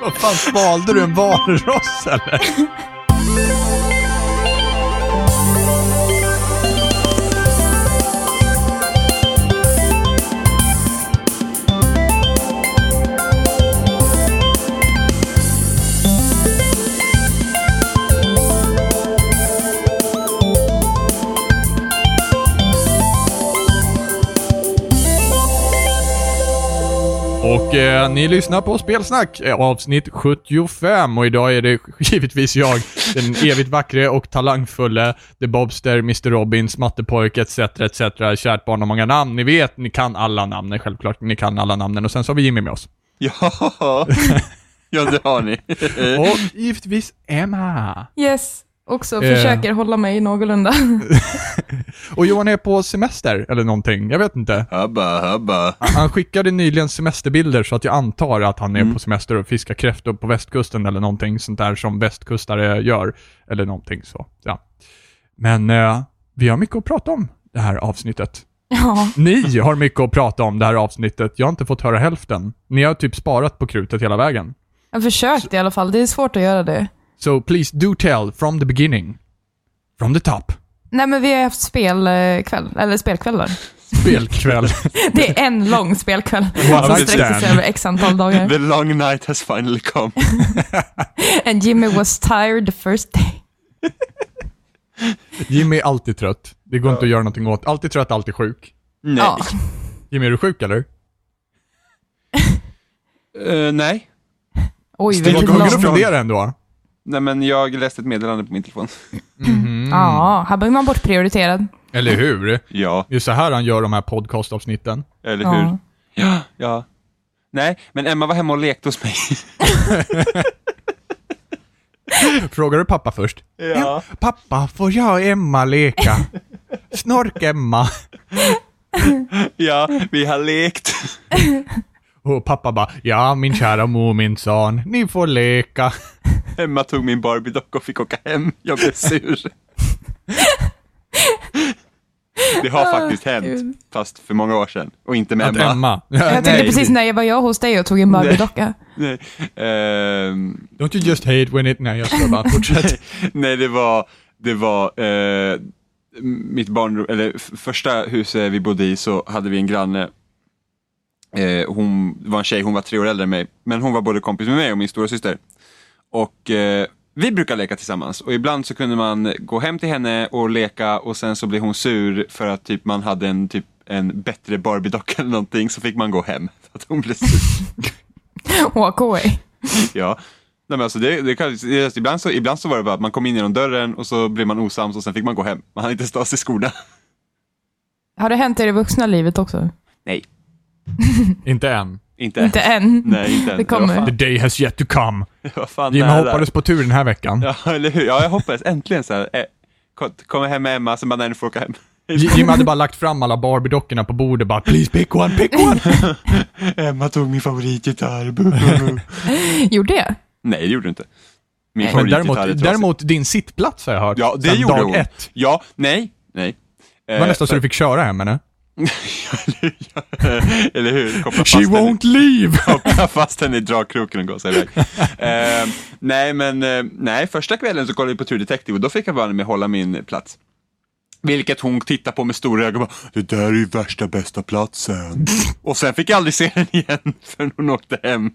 Vad fan, svalde du en valross eller? Och eh, ni lyssnar på Spelsnack, eh, avsnitt 75 och idag är det givetvis jag, den evigt vackre och talangfulle, The Bobster, Mr Robins, Mattepojk etc. etc. Kärt barn har många namn. Ni vet, ni kan alla namnen självklart. Ni kan alla namnen och sen så har vi Jimmy med oss. Ja, ja det har ni. Och givetvis Emma. Yes. Också Eh. försöker hålla mig någorlunda. Och Johan är på semester eller någonting, jag vet inte. Habba, habba. Han- skickade nyligen semesterbilder så att jag antar att han är på semester och fiskar kräftor på västkusten eller någonting sånt där som västkustare gör. Eller någonting så, ja. Men eh, vi har mycket att prata om det här avsnittet. Ja. Ni har mycket att prata om det här avsnittet. Jag har inte fått höra hälften. Ni har typ sparat på krutet hela vägen. Jag har försökt i alla fall. Det är svårt att göra det. So please do tell from the beginning. From the top. Nej, men vi har haft spelkväll, eller spelkvällar. Spelkväll. Det är en lång spelkväll One som sträcker sig över x antal dagar. The long night has finally come. And Jimmy was tired the first day. Jimmy är alltid trött. Det går inte att göra någonting åt. Alltid trött, alltid sjuk. Nej. Ja. Jimmy, är du sjuk eller? Eh, nej. Oj, Du var vilken lång. fundera ändå. Nej, men jag läste ett meddelande på min telefon. Ja, här blir man bortprioriterad. Eller hur? Ja, Det är så här han gör de här podcastavsnitten. eller hur? Ja. Ja, ja. Nej, men Emma var hemma och lekte hos mig. Frågar du pappa först? Ja. Pappa, får jag och Emma leka? Snork-Emma. Ja, vi har lekt. Och pappa bara, ja min kära mor minsann, ni får leka. Emma tog min Barbie-docka och fick åka hem. Jag blev sur. Det har faktiskt hänt, Gud. fast för många år sedan. Och inte med Att Emma. Emma. Jag tänkte precis när jag var jag hos dig och tog en Barbie-docka. Nej. Ehm, Don't you just hate when it... Nej, jag ska bara fortsätta. nej, det var, det var eh, mitt barnrum, eller första huset vi bodde i så hade vi en granne. Eh, hon var en tjej, hon var tre år äldre än mig. Men hon var både kompis med mig och min stora syster. Och eh, vi brukar leka tillsammans och ibland så kunde man gå hem till henne och leka och sen så blev hon sur för att typ man hade en, typ, en bättre Barbie-docka eller någonting så fick man gå hem. För att hon blev sur. Walk away. Ja. Nej, men alltså det, det kan, det, ibland, så, ibland så var det bara att man kom in genom dörren och så blev man osams och sen fick man gå hem. Man hade inte stått i skorna. Har det hänt i det vuxna livet också? Nej, inte än. Inte, Inte än. Nej, inte än. Det kommer. The day has yet to come. var fan nära. hoppades på tur den här veckan. Ja, eller hur? Ja, jag hoppades äntligen så här. Eh, kom- Kommer hem med Emma, sen bara, nej, nu får åka hem. J- Jimmy hade bara lagt fram alla Barbie-dockorna på bordet bara “Please pick one, pick one!” Emma tog min favoritgitarr. Gjorde jag? nej, det gjorde du inte. Min Men däremot, däremot din sittplats har jag hört. Ja, det gjorde dag hon. ett. Ja, nej, nej. Det var nästan så du fick köra hem henne. Eller hur? Koppla fast She henne. won't leave! koppla fast henne i dragkroken och gå sig iväg. eh, nej, men eh, nej, första kvällen så kollade vi på True Detective och då fick jag vara med hålla min plats. Vilket hon tittade på med stora ögon och bara, det där är ju värsta bästa platsen. och sen fick jag aldrig se den igen förrän hon åkte hem.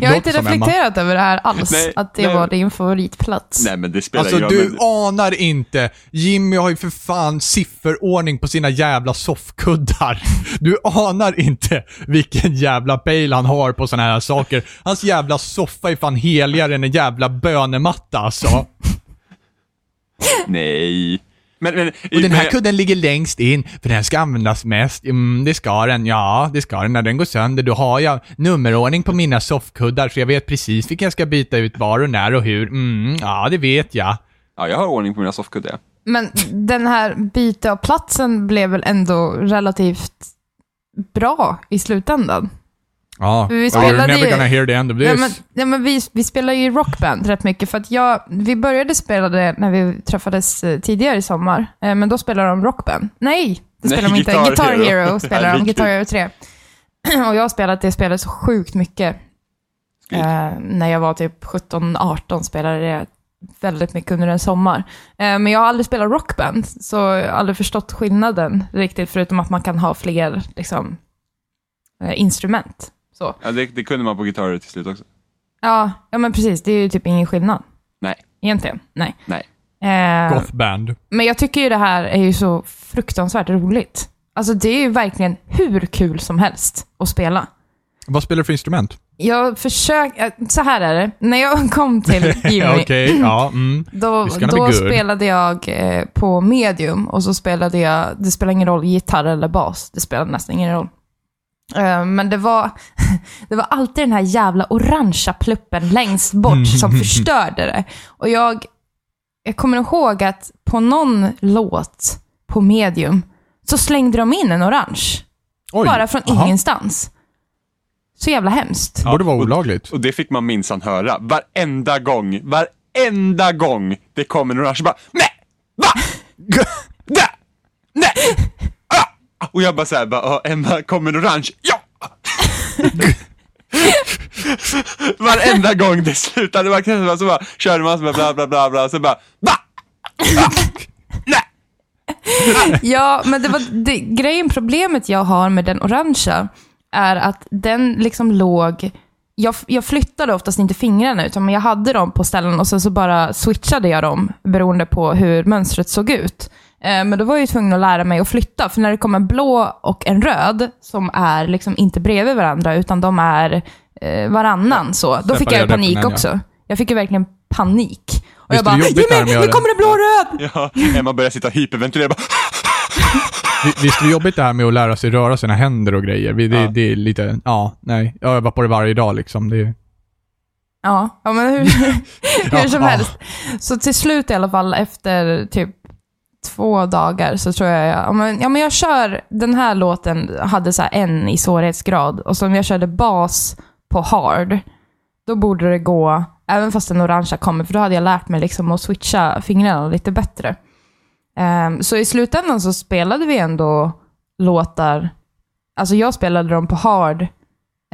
Jag har inte reflekterat över det här alls, Nej, att det nej. var din favoritplats. Nej, men det spelar Alltså ingen roll. du men- anar inte. Jimmy har ju för fan sifferordning på sina jävla soffkuddar. Du anar inte vilken jävla pejl han har på såna här saker. Hans jävla soffa är fan heligare än en jävla bönematta alltså. Nej. Men, men, Och den här men- kudden ligger längst in, för den ska användas mest. Mm, det ska den. Ja, det ska den. När den går sönder, då har jag nummerordning på mina soffkuddar, så jag vet precis vilken jag ska byta ut var och när och hur. Mm, ja, det vet jag. Ja, jag har ordning på mina soffkuddar. Men den här byte av platsen blev väl ändå relativt bra i slutändan? Ja, För vi you're spelade never ju- gonna hear the end of this. Ja, men, ja, men vi, vi spelar ju rockband rätt mycket, för att jag, vi började spela det när vi träffades eh, tidigare i sommar, eh, men då spelade de rockband. Nej, det Nej, spelar de inte. Guitar Guitar Hero. Hero, spelar de. Guitar Hero 3. och jag har spelat det spelet så sjukt mycket. Eh, när jag var typ 17-18 spelade det väldigt mycket under en sommar. Eh, men jag har aldrig spelat rockband, så jag har aldrig förstått skillnaden riktigt, förutom att man kan ha fler liksom, eh, instrument. Så. Ja, det, det kunde man på gitarrer till slut också. Ja, ja, men precis. Det är ju typ ingen skillnad. Nej. Egentligen. Nej. Nej. Eh, Gothband. men jag tycker ju det här är ju så fruktansvärt roligt. Alltså det är ju verkligen hur kul som helst att spela. Vad spelar du för instrument? Jag försöker, så här är det. När jag kom till Jimmy, Okej, ja. Mm. då, It's gonna be då good. spelade jag eh, på medium och så spelade jag, det spelar ingen roll, gitarr eller bas. Det spelar nästan ingen roll. Eh, men det var, det var alltid den här jävla orangea pluppen längst bort som förstörde det. Och jag, jag kommer ihåg att på någon låt på medium så slängde de in en orange. Oj. Bara från Aha. ingenstans. Så jävla hemskt. Det borde vara och- olagligt. Och det fick man minsann höra. Varenda gång, varenda gång det kom en orange bara Nej! Va? Där! Nej! Och jag bara såhär, bara, Emma, kommer en orange? Ja! Varenda gång det slutade, man så bara körde man så bara bla bla bla bla, så bara Va? Va? Nej! Ja, men det var det, grejen, problemet jag har med den orangea är att den liksom låg... Jag, jag flyttade oftast inte fingrarna, utan jag hade dem på ställen och sen så bara switchade jag dem beroende på hur mönstret såg ut. Eh, Men då var jag ju tvungen att lära mig att flytta, för när det kom en blå och en röd, som är liksom inte bredvid varandra, utan de är eh, varannan så, då fick jag ju panik en, också. Jag fick ju verkligen panik. Och Visst jag bara, att nu kommer det blå och röd! Ja, Emma började sitta och hyperventilera bara Vi- Visst är det jobbigt det här med att lära sig röra sina händer och grejer? Det, Ja. det är lite, ja, nej. Jag övar på det varje dag liksom. Det, Ja, ja men hur, hur som ja. helst. Så till slut i alla fall, efter typ två dagar, så tror jag, ja men, ja, men jag kör, den här låten hade så här en i svårighetsgrad, och så om jag körde bas på hard, då borde det gå, även fast den orangea kommer, för då hade jag lärt mig liksom att switcha fingrarna lite bättre. Um, så i slutändan så spelade vi ändå låtar, alltså jag spelade dem på hard,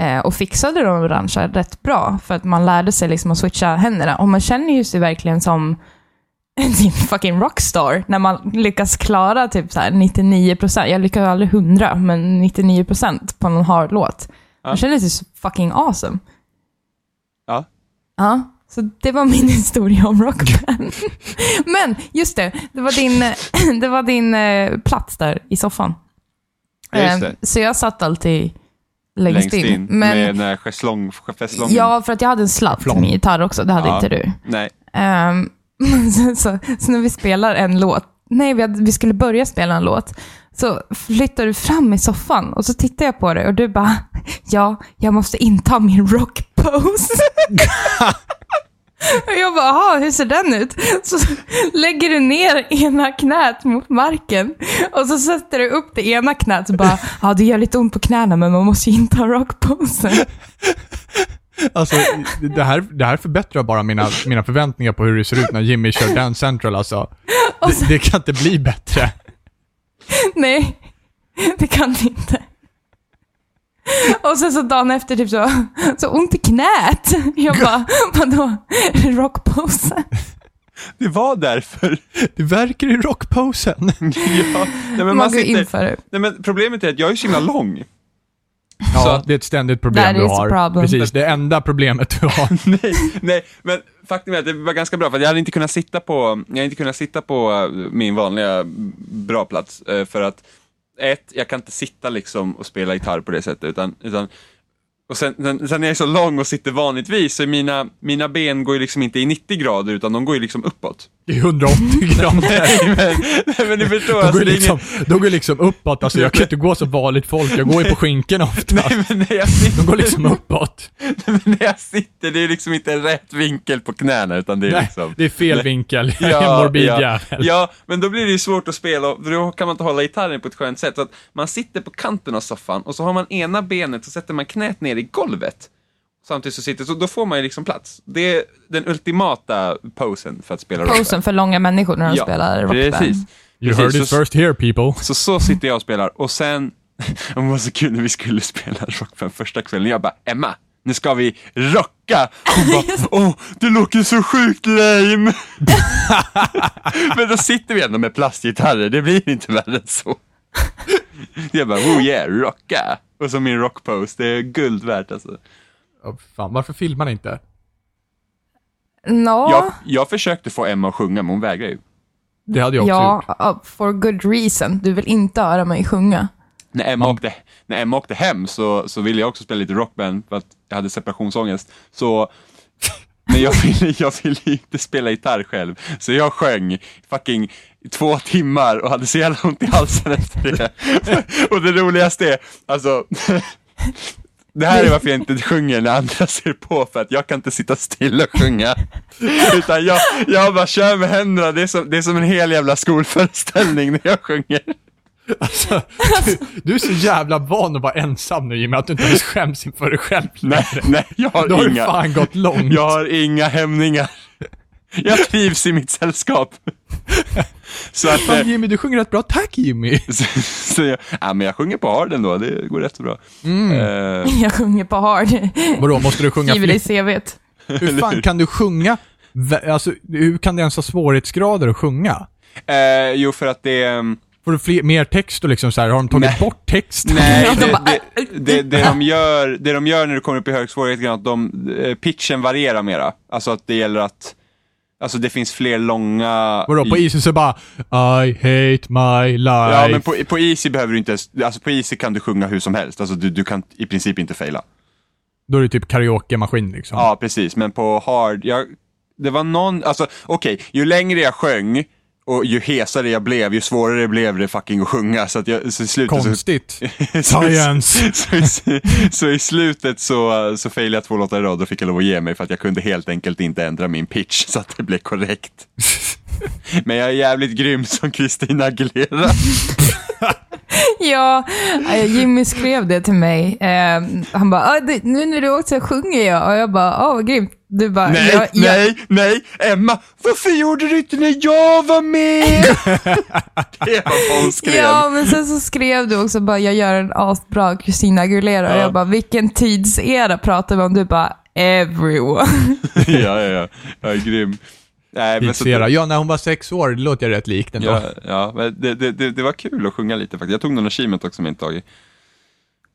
Eh, och fixade de orangea rätt bra, för att man lärde sig liksom att switcha händerna. Och man känner ju sig verkligen som en fucking rockstar när man lyckas klara typ så här 99%. Jag lyckas aldrig 100, men 99% på någon hard låt. Ja. Man känner sig så fucking awesome. Ja. Ja, så det var min historia om rockband. men just det, det var din, det var din eh, plats där i soffan. Ja, just det. Så jag satt alltid längst, längst in Men, med den där schäslong. Ja, för att jag hade en sladd till min gitarr också. Det hade Ja. inte du. Nej. Ehm, så, så, så när vi spelar en låt, nej, vi, hade, vi skulle börja spela en låt, så flyttar du fram i soffan och så tittar jag på dig och du bara, ja, jag måste inta min rockpose. och jag bara, "Jaha, hur ser den ut? Så lägger du ner ena knät mot marken och så sätter du upp det ena knät och bara, ja, det gör lite ont på knäna men man måste ju inta rockposen alltså, det här, det här förbättrar bara mina, mina förväntningar på hur det ser ut när Jimmy kör Dance Central alltså. Det, det kan inte bli bättre. Nej, det kan det inte. Och sen så dagen efter typ så, så ont i knät. Jag bara, vadå? Rockpose? Det var därför. Det verkar i rockposen. ja. Nej, men Man man sitter... Nej, men problemet är att jag är så himla lång. Ja, Så- det är ett ständigt problem That du har. problem. Precis, det enda problemet du har. nej, nej, men faktum är att det var ganska bra för jag hade inte kunnat sitta på, jag hade inte kunnat sitta på eh, min vanliga bra plats eh, för att ett, jag kan inte sitta liksom och spela gitarr på det sättet utan, utan och sen, sen, sen är jag så lång och sitter vanligtvis så mina, mina ben går ju liksom inte i 90 grader utan de går ju liksom uppåt. Det är 180 grader. nej, men, nej men ni förstår, De alltså, går, liksom, ingen, de går liksom uppåt, alltså jag kan inte gå så vanligt folk, jag går ju på skinkorna ofta. nej men när jag sitter, De går liksom uppåt. men när jag sitter, det är liksom inte rätt vinkel på knäna utan det är Nej, liksom det är fel vinkel. Jag är en morbid ja, jävel. ja, men då blir det ju svårt att spela, och då kan man inte hålla gitarren på ett skönt sätt. Så att man sitter på kanten av soffan och så har man ena benet, så sätter man knät ner i golvet. Samtidigt så sitter, så då får man ju liksom plats. Det är den ultimata posen för att spela rockband. Posen för långa människor när de spelar rockband. Precis. You Precis, heard it så- first here people. Så så sitter jag och spelar och sen det var så kul när vi skulle spela Rockband första kvällen. Jag bara, Emma, nu ska vi rocka. Hon bara, åh, det låter så sjukt lame. Men då sitter vi ändå med plastgitarrer, det blir inte värre än så. Jag bara, oh yeah, rocka. Och så min rockpose, det är guld värt alltså. Oh, fan, varför filmar ni inte? Nå, Jag, jag försökte få Emma att sjunga, men hon vägrar ju. Det hade jag också gjort. ja, for good reason. Du vill inte höra mig sjunga. När Emma, Ja. åkte, när Emma åkte hem så, så ville jag också spela lite rockband för att jag hade separationsångest. Så, men jag ville, jag ville ju inte spela gitarr själv. Så jag sjöng fucking två timmar och hade så jävla ont i halsen efter det. Och det roligaste är, alltså, det här är varför jag inte sjunger när andra ser på, för att jag kan inte sitta still och sjunga. Utan jag, jag bara kör med händerna, det är, som, det är som en hel jävla skolföreställning när jag sjunger. Alltså, du, du är så jävla van att vara ensam nu Jimmy, att du inte ens skäms inför dig själv. Nej, nej, jag har Då har du inga. fan gått långt. Jag har inga hämningar. Jag trivs i mitt sällskap. Så att, Fan eh, Jimmy, du sjunger rätt bra. Tack Jimmy! så, så jag, ja, men jag sjunger på hard ändå, det går rätt så bra. Mm. Eh, Jag sjunger på hard. Vadå, måste du sjunga Skriver det i? CVt. Hur fan kan du sjunga? Alltså, hur kan det ens ha svårighetsgrader att sjunga? eh, jo, för att det... ehm, Får du fler, mer text och liksom så här, har de tagit Nej. bort text? Nej, De det, bara, det, det, det, de gör, det de gör när du kommer upp i hög svårighetsgrad, att de, pitchen varierar mera. Alltså att det gäller att, alltså det finns fler långa... Vadå, på Easy så bara I hate my life. Ja, men på, på Easy behöver du inte ens, alltså på Easy kan du sjunga hur som helst. Alltså du, du kan i princip inte faila. Då är det typ karaoke-maskin liksom. Ja, precis. Men på hard, jag, det var någon, alltså okej, ju längre jag sjöng och ju hesare jag blev, ju svårare blev det fucking att sjunga. Så att jag, så i slutet Konstigt. så, Science. så, i, så i slutet så, så failade jag två låtar i rad och fick jag lov att ge mig för att jag kunde helt enkelt inte ändra min pitch så att det blev korrekt. Men jag är jävligt grym som Kristina Aguilera. Ja, Jimmy skrev det till mig. Eh, han bara, ah, det, nu när du också sjunger jag. Och jag bara, åh vad grymt. Du bara, Nej, ja, ja. nej, nej, Emma, varför gjorde du inte när jag var med? det var vad hon skrev. Ja, men sen så skrev du också bara, jag gör en asbra Christina Aguilera. Och Ja. jag bara, vilken tidsera pratar vi om? Du bara, everyone. ja, ja, ja. Jag är grym. Nej, men så. Ja, när hon var sex år, det låter jag rätt likt ändå. ja, ja, men det, det, det, det var kul att sjunga lite faktiskt. Jag tog någon achievement också som jag inte tagit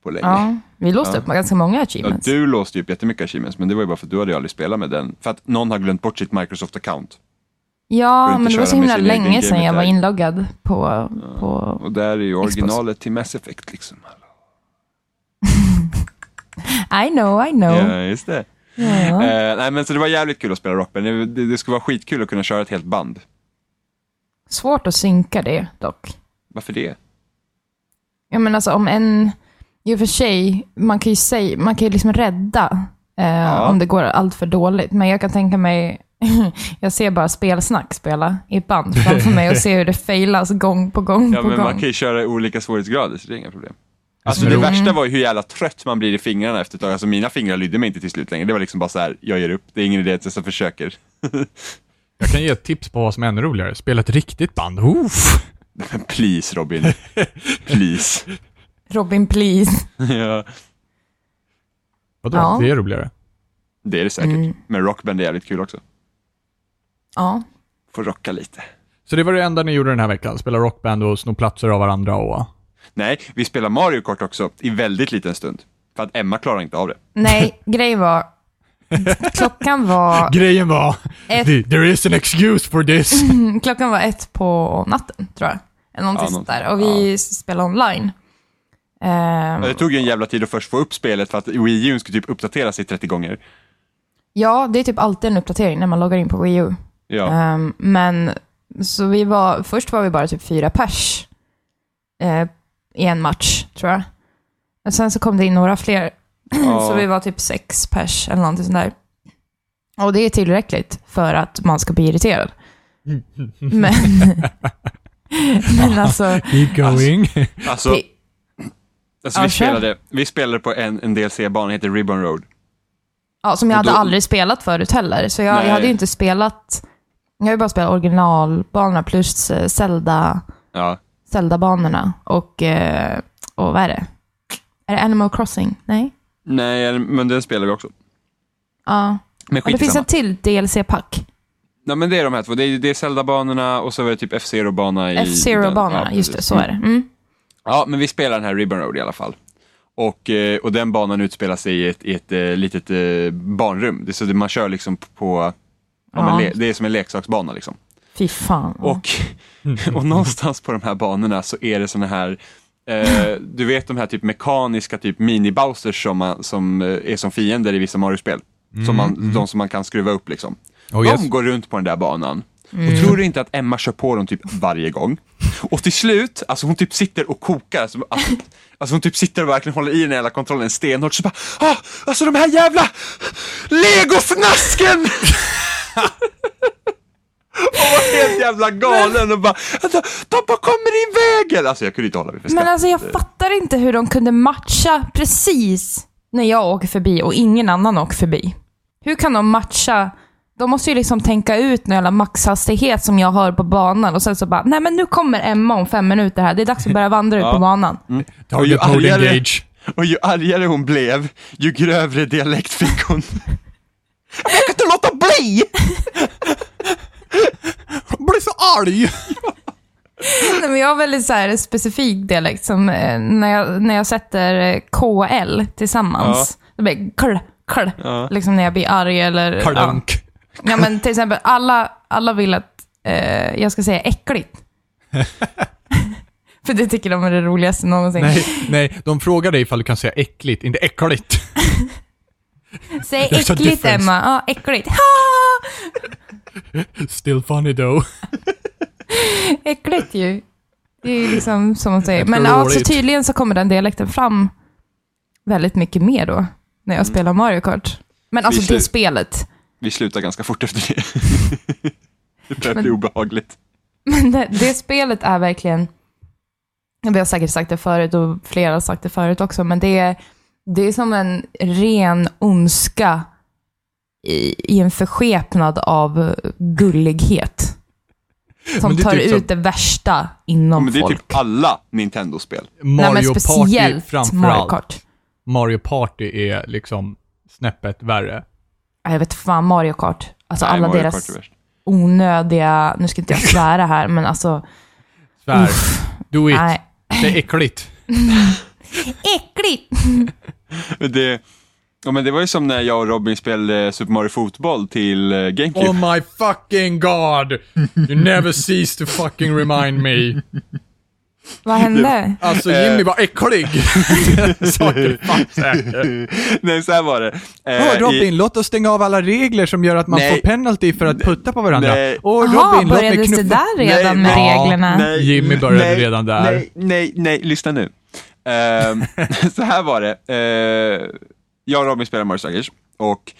på länge. Ja, vi låste Ja. upp ganska många Ja, achievements. du låste upp jättemycket achievements, men det var ju bara för att du hade ju aldrig spelat med den. För att någon har glömt bort sitt Microsoft-account. Ja, men det var så himla länge sedan jag var inloggad på... på... Och där är ju originalet till Mass Effect liksom. I know, I know. Ja, just det. Ja. Eh, nej, men så det var jävligt kul att spela Rockband. Det, det, det skulle vara skitkul att kunna köra ett helt band. Svårt att synka det dock. Varför det? Ja, men alltså om en... I och för sig, man kan ju, säga, man kan ju liksom rädda eh, om det går allt för dåligt. Men jag kan tänka mig... jag ser bara spelsnack spela i ett band framför mig och ser hur det failas gång på gång Ja, på men gång. man kan ju köra i olika svårighetsgrader, så det är inga problem. Alltså det värsta var ju hur jävla trött man blir i fingrarna efter ett tag. Alltså mina fingrar lydde mig inte till slut längre. Det var liksom bara så här, jag ger upp. Det är ingen idé att jag så försöker. Jag kan ge ett tips på vad som är ännu roligare. Spela ett riktigt band. Oof. Please Robin. please. Robin, please. ja, Vadå? Ja. Det är roligare. det är det säkert. Mm. Men rockband är jävligt kul också. Ja. Får rocka lite. Så det var det enda ni gjorde den här veckan? Spela rockband och sno platser av varandra och... Nej, vi spelar Mario Kart också i väldigt liten stund. För att Emma klarar inte av det. Nej, grejen var... Klockan var, Grejen var, Ett- "The- there is an excuse for this. klockan var ett på natten, tror jag. Eller någonting Ja, sånt där. Och vi spelade online. Ehm, Det tog ju en jävla tid att först få upp spelet för att Wii U skulle typ uppdatera sig 30 gånger. ja, det är typ alltid en uppdatering när man loggar in på Wii U. Ja, Ehm, men så vi var, först var vi bara typ fyra pers eh, i en match, tror jag. Och sen så kom det in några fler, Ja. så vi var typ sex pers eller någonting sånt där. Och det är tillräckligt för att man ska bli irriterad. Men, men alltså, Keep going. alltså, det, alltså vi, spelade, vi spelade på en, en DLC-bana, heter Ribbon Road. ja, som jag hade då- aldrig spelat förut heller. Så jag, Nej. jag hade ju inte spelat, jag har ju bara spelat originalbanorna plus eh, Zelda, Ja, Zelda-banorna. Och eh, och vad är det? Är det Animal Crossing? Nej? Nej, men den spelar vi också. Ja. Men Och skit det finns en till DLC-pack. Nej, men det är de här två. Det är, det är Zelda-banorna och så var det typ F-Zero-bana i... F-Zero-banorna, Ja, just det, så är det. Mm. Ja, men vi spelar den här Ribbon Road i alla fall. Och, eh, och den banan utspelar sig i ett, i ett eh, litet eh, barnrum. Det är så man kör liksom på, ja, le, det är som en leksaksbana liksom. Fy fan. Och, och någonstans på de här banorna så är det såna här, eh, du vet de här typ mekaniska typ mini-Bowsers som, man, som är som fiender i vissa Mario-spel. Som man, De som man kan skruva upp liksom. Oh, de yes. går runt på den där banan. Och tror du inte att Emma kör på dem typ varje gång? Och till slut, alltså hon typ sitter och kokar. Alltså, alltså, hon typ sitter och verkligen håller i den jävla kontrollen stenhårt. Så bara, ah, alltså de här jävla legofnasken! och var helt jävla galen och bara, alltså, de bara kommer i vägen! Alltså jag kunde inte hålla mig för Men skratt. alltså jag fattar inte hur de kunde matcha precis när jag åker förbi och ingen annan åker förbi. Hur kan de matcha? De måste ju liksom tänka ut någon jävla maxhastighet som jag har på banan och sen så bara, nej men nu kommer Emma om fem minuter här. Det är dags att börja vandra ut på banan. Och ju Target mode argare-. Och ju argare hon blev, ju grövre dialekt fick hon. Jag kan inte låta bli! Jag blir så arg! Nej, men jag har väldigt så här specifik dialekt som eh, när jag, när jag sätter eh, KL tillsammans. Det blir kl, kl. Ja. Liksom när jag blir arg eller... Ja. Kardunk. Ja men till exempel, alla, alla vill att eh, jag ska säga äckligt. För det tycker de är det roligaste någonsin. Nej, nej, de frågar dig ifall du kan säga äckligt, inte äckligt. Säg äckligt. Emma. Ja, äckligt. Ha! Still funny though. Äckligt ju. Det är ju liksom som man säger. Men alltså tydligen så kommer den dialekten fram väldigt mycket mer då, när jag spelar Mario Kart. Men alltså det spelet. Vi slutar ganska fort efter det. det börjar bli obehagligt. Men det, det spelet är verkligen, vi har säkert sagt det förut och flera har sagt det förut också, men det är, det är som en ren ondska i, i en förskepnad av gullighet. Som tar typ som- ut det värsta Ja, inom men det är folk. typ alla Nintendo-spel. Nej, men Mario Party Mario framförallt. Kart. Mario Party är liksom snäppet värre. Ja, Jag vet fan, Mario Kart. Alltså Nej, alla Mario deras Kart är värst. onödiga, nu ska inte jag svära här, men alltså, Svär. uff, Do it. nej. Det är äckligt. Äckligt! Men det, ja, men det var ju som när jag och Robin spelade Super Mario Fotboll till eh, GameCube. Oh my fucking god! You never cease to fucking remind me. Vad hände? Alltså Jimmy var äcklig. Saker fan säker. Nej, så här var det. Eh, Åh i- Robin, låt oss stänga av alla regler som gör att man Nej. får penalty för att putta på varandra. Nej. Åh Jaha, Robin, låt mig började knuffa. där redan Nej, med nej. reglerna? Jimmy började redan där. Nej, nej, nej, lyssna nu. Ehm, så här var det. Eh, jag och Robin spelar Mario Strikers och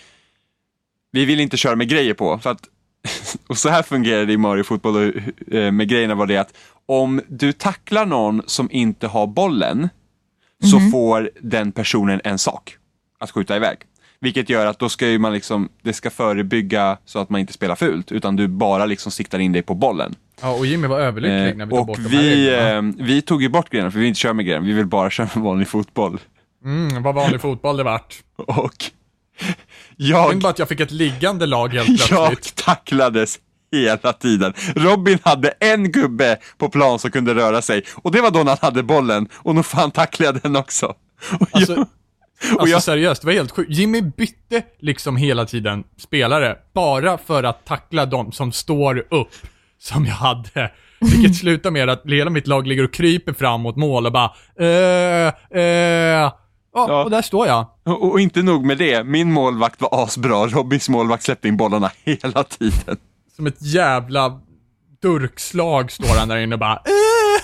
vi vill inte köra med grejer på. För att, och så här fungerar det i Mario Fotboll och, eh, med grejerna var det att om du tacklar någon som inte har bollen så får den personen en sak att skjuta iväg. Vilket gör att då ska man liksom, det ska förebygga så att man inte spelar fult, utan du bara liksom siktar in dig på bollen. Ja, och Jimmy var överlycklig Eh, när vi tog bort de här vi, reglerna. eh, vi tog ju bort grejerna, för vi vill inte köra med grejerna, vi vill bara köra med vanlig fotboll. Mm, vad vanlig fotboll det vart. Och jag, är bara att jag fick ett liggande lag helt jag plötsligt. tacklades hela tiden. Robin hade en gubbe på plan som kunde röra sig och det var då när han hade bollen och nog fan tacklade jag den också. Och Alltså, jag, alltså jag- seriöst, det var helt sjukt. Jimmy bytte liksom hela tiden spelare, bara för att tackla de som står upp, som jag hade. Vilket slutar med att hela mitt lag ligger och kryper fram mot mål och bara eh, eh, ja, Ja. och där står jag. och, och inte nog med det, min målvakt var asbra, Robins målvakt släppte in bollarna hela tiden. Som ett jävla durkslag står han där inne och bara eh.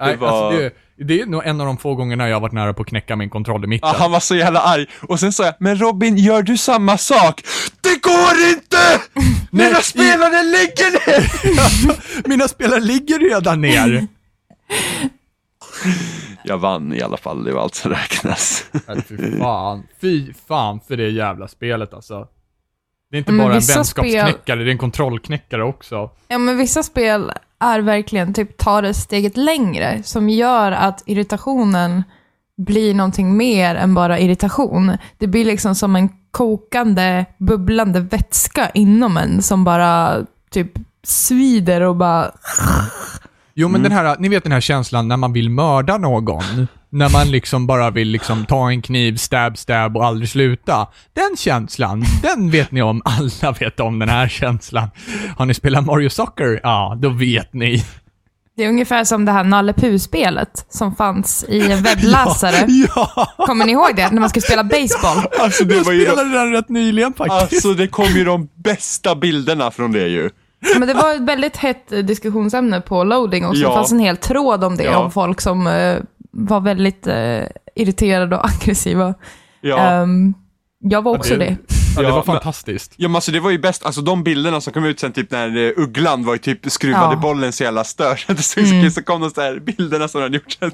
Nej, var- alltså det, det är nog en av de få gångerna jag har varit nära på att knäcka min kontroll i mitten. Ja, han var så jävla arg. Och sen sa jag, men Robin, gör du samma sak? Det går inte! Mina Nej, i- spelare ligger ner! Mina spelare ligger redan ner. Jag vann i alla fall, det var allt som räknas. Nej, fy fan. Fy fan för det jävla spelet alltså. Det är inte Men bara en vänskapsknäckare, det är en kontrollknäckare också. Ja, men vissa spel är verkligen typ tar det steget längre, som gör att irritationen blir någonting mer än bara irritation. Det blir liksom som en kokande, bubblande vätska inom en som bara typ svider och bara... Jo, men Mm. den här, ni vet den här känslan när man vill mörda någon. När man liksom bara vill liksom ta en kniv, stab, stab och aldrig sluta. Den känslan, den vet ni om. Alla vet om den här känslan. Har ni spelat Mario Soccer? Ja, då vet ni. Det är ungefär som det här Nalle Puh-spelet som fanns i en webbläsare. Ja! Kommer ni ihåg det? När man skulle spela baseball. Alltså det Jag var ju de, spelade den rätt nyligen faktiskt. alltså det kom ju de bästa bilderna från det ju. Men det var ett väldigt hett diskussionsämne på loading också. Ja. Det fanns en hel tråd om det, Ja. om folk som eh, väldigt eh, irriterade och aggressiva. Ja. Ehm, jag var också det- det. Ja, det var fantastiskt. Ja men alltså det var ju bäst, alltså de bilderna som kom ut sen typ när eh, Ugglan var ju typ skruvade Ja. bollen så jävla stör. Det såg så kul, så kom de så här bilderna som hade gjort sen.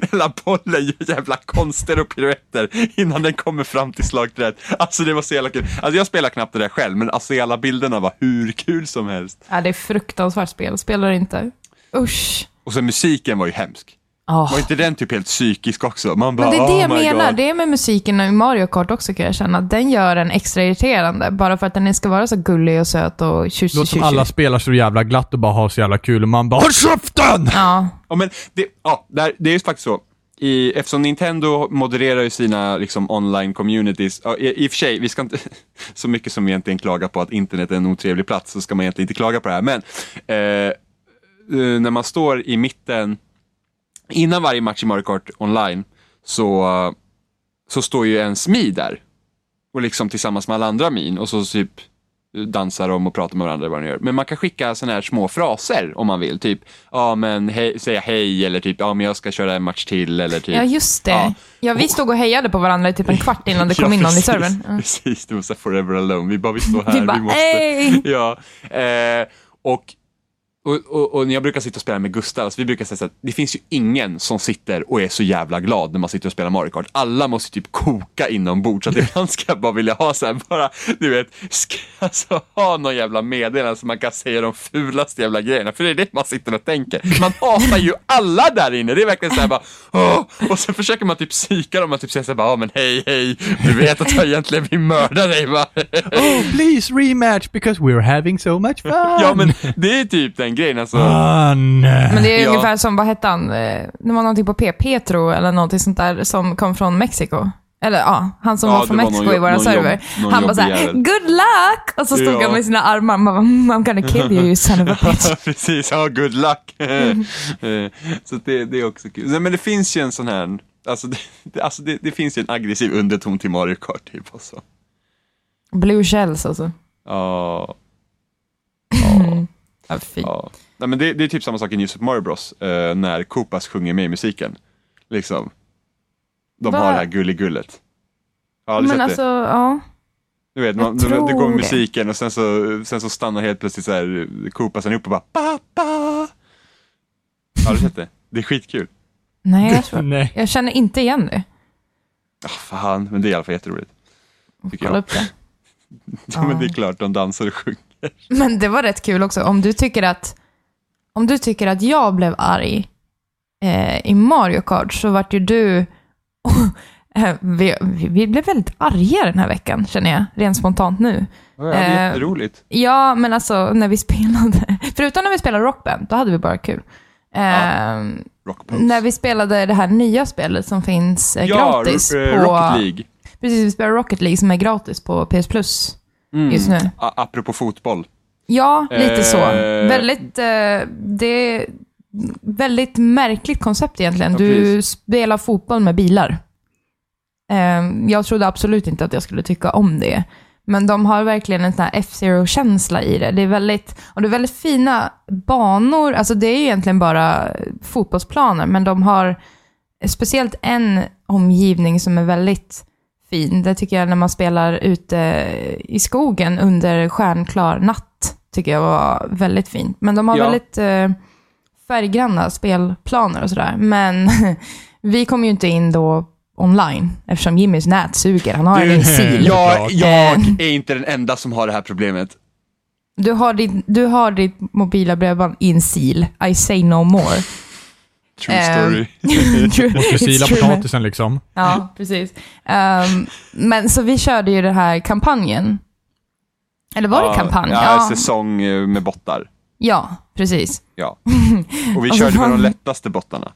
Hela bollen gör jävla konster och piruetter innan den kommer fram till slagträet. Alltså det var så jävla kul. Alltså jag spelar knappt det där själv men alltså alla bilderna var hur kul som helst. Ja, det är fruktansvärt spel. Spelar inte. Usch. Och sen musiken var ju hemsk. Oh. Var inte den typ helt psykisk också? Man bara, Men det är det oh jag menar. God. Det är med musiken i Mario Kart också kan jag känna. Den gör en extra irriterande. Bara för att den ska vara så gullig och söt och tjusig Låter som alla spelar så jävla glatt och bara har så jävla kul och man bara HÅLL KÄFTEN! Ja. Ja, men det, ja, det är ju faktiskt så. I, eftersom Nintendo modererar ju sina liksom, online communities, ja, i, i och för sig, vi ska inte, så mycket som vi egentligen klagar på att internet är en otrevlig plats, så ska man egentligen inte klaga på det här, men eh, eh, när man står i mitten, innan varje match i Mario Kart online, så, så står ju en SMI där, och liksom tillsammans med alla andra min, och så typ dansar de och pratar med varandra vad de gör. Men man kan skicka sådana här små fraser om man vill. Typ, ja men hej, säga hej eller typ, ja men jag ska köra en match till eller typ. ja, just det. Ja. Ja. vi stod och hejade på varandra i typ en kvart innan det kom Ja, in någon i servern. Ja. Precis, det var så här forever alone. Vi bara, vi står här, Vi vi, bara, måste. "Ey!" Ja, eh, och, och, och, och när jag brukar sitta och spela med Gustav, alltså vi brukar säga att det finns ju ingen som sitter och är så jävla glad när man sitter och spelar Mario Kart. Alla måste typ koka inombords, så att ibland ska jag bara vilja ha så här, bara, du vet, ska alltså ha någon jävla meddelande så man kan säga de fulaste jävla grejerna, för det är det man sitter och tänker. Man hatar ju alla där inne, det är verkligen så här bara, Åh! och sen försöker man typ psyka dem och typ säga så här bara, men hej hej, du vet att jag egentligen vill mörda dig va? Oh, please rematch because we're having so much fun! Ja men det är typ den grejen alltså. Fun! Men det är Ja. ungefär som, vad hette han? Eh, Det var någonting på P. Petro eller någonting sånt där som kom från Mexiko. Eller ja, han som Ja, var från var Mexiko någon i våran server. jobb- han bara såhär, good luck! Och så stod Ja. han med sina armar, man bara, "Mm, I'm gonna kill you, you son of a bitch. Precis, ja good luck. Eh, Så det, det är också kul. Nej, Men det finns ju en sån här, alltså det, alltså det, det finns ju en aggressiv underton till Mario Kart typ också. Blue shells alltså. Ja, Ja, fy. ja. Nej, men det, det är typ samma sak i New Super Mario Bros. eh, när Koopas sjunger med i musiken. Liksom. De Va? har det här gulligullet. Aldrig Men alltså, det? ja. Du vet, man, det, går det. musiken och sen så, sen så stannar helt plötsligt så här Koopasen upp och bara ba, ba. Har du sett det? Det är skitkul. Nej, jag, tror, Nej. jag känner inte igen det. Ah, fan, men det är i alla fall jätteroligt. Kolla upp det. Ja, men det är klart, de dansar och sjunger. Men det var rätt kul också. Om du tycker att, om du tycker att jag blev arg eh, i Mario Kart så vart ju du... eh, vi, vi blev väldigt arga den här veckan, känner jag. Rent spontant nu. Ja, det är Eh, jätteroligt. Ja, men alltså när vi spelade... Förutom när vi spelade Rockband, då hade vi bara kul. Eh, Rockpose. När vi spelade det här nya spelet som finns eh, ja, gratis på... eh, Rocket League. Precis, vi spelar Rocket League som är gratis på PS Plus Mm. just nu. A- apropå fotboll. Ja, lite så. Eh. Väldigt, eh, det är väldigt märkligt koncept egentligen. Ja, Du precis. spelar fotboll med bilar. Eh, jag trodde absolut inte att jag skulle tycka om det. Men de har verkligen en sån här F-Zero-känsla i det. Det är väldigt, och det är väldigt fina banor. Alltså det är egentligen bara fotbollsplaner, men de har speciellt en omgivning som är väldigt fin. Det tycker jag när man spelar ute i skogen under stjärnklar natt, tycker jag var väldigt fint. Men de har Ja. väldigt eh, färggranna spelplaner och sådär. Men vi kom ju inte in då online. Eftersom Jimmys nät suger. Han har en sil. Jag, jag Eh. är inte den enda som har det här problemet. Du, har ditt, du har ditt mobila bredband i en sil. I say no more. True Eh, story. It's sila potatisen liksom. Ja, precis. Ehm, men så vi körde ju den här kampanjen. Eller var det kampanj? Ja, Ja, säsong eh, med bottar. ja precis. Ja. Och vi Alltså, körde med de lättaste bottarna.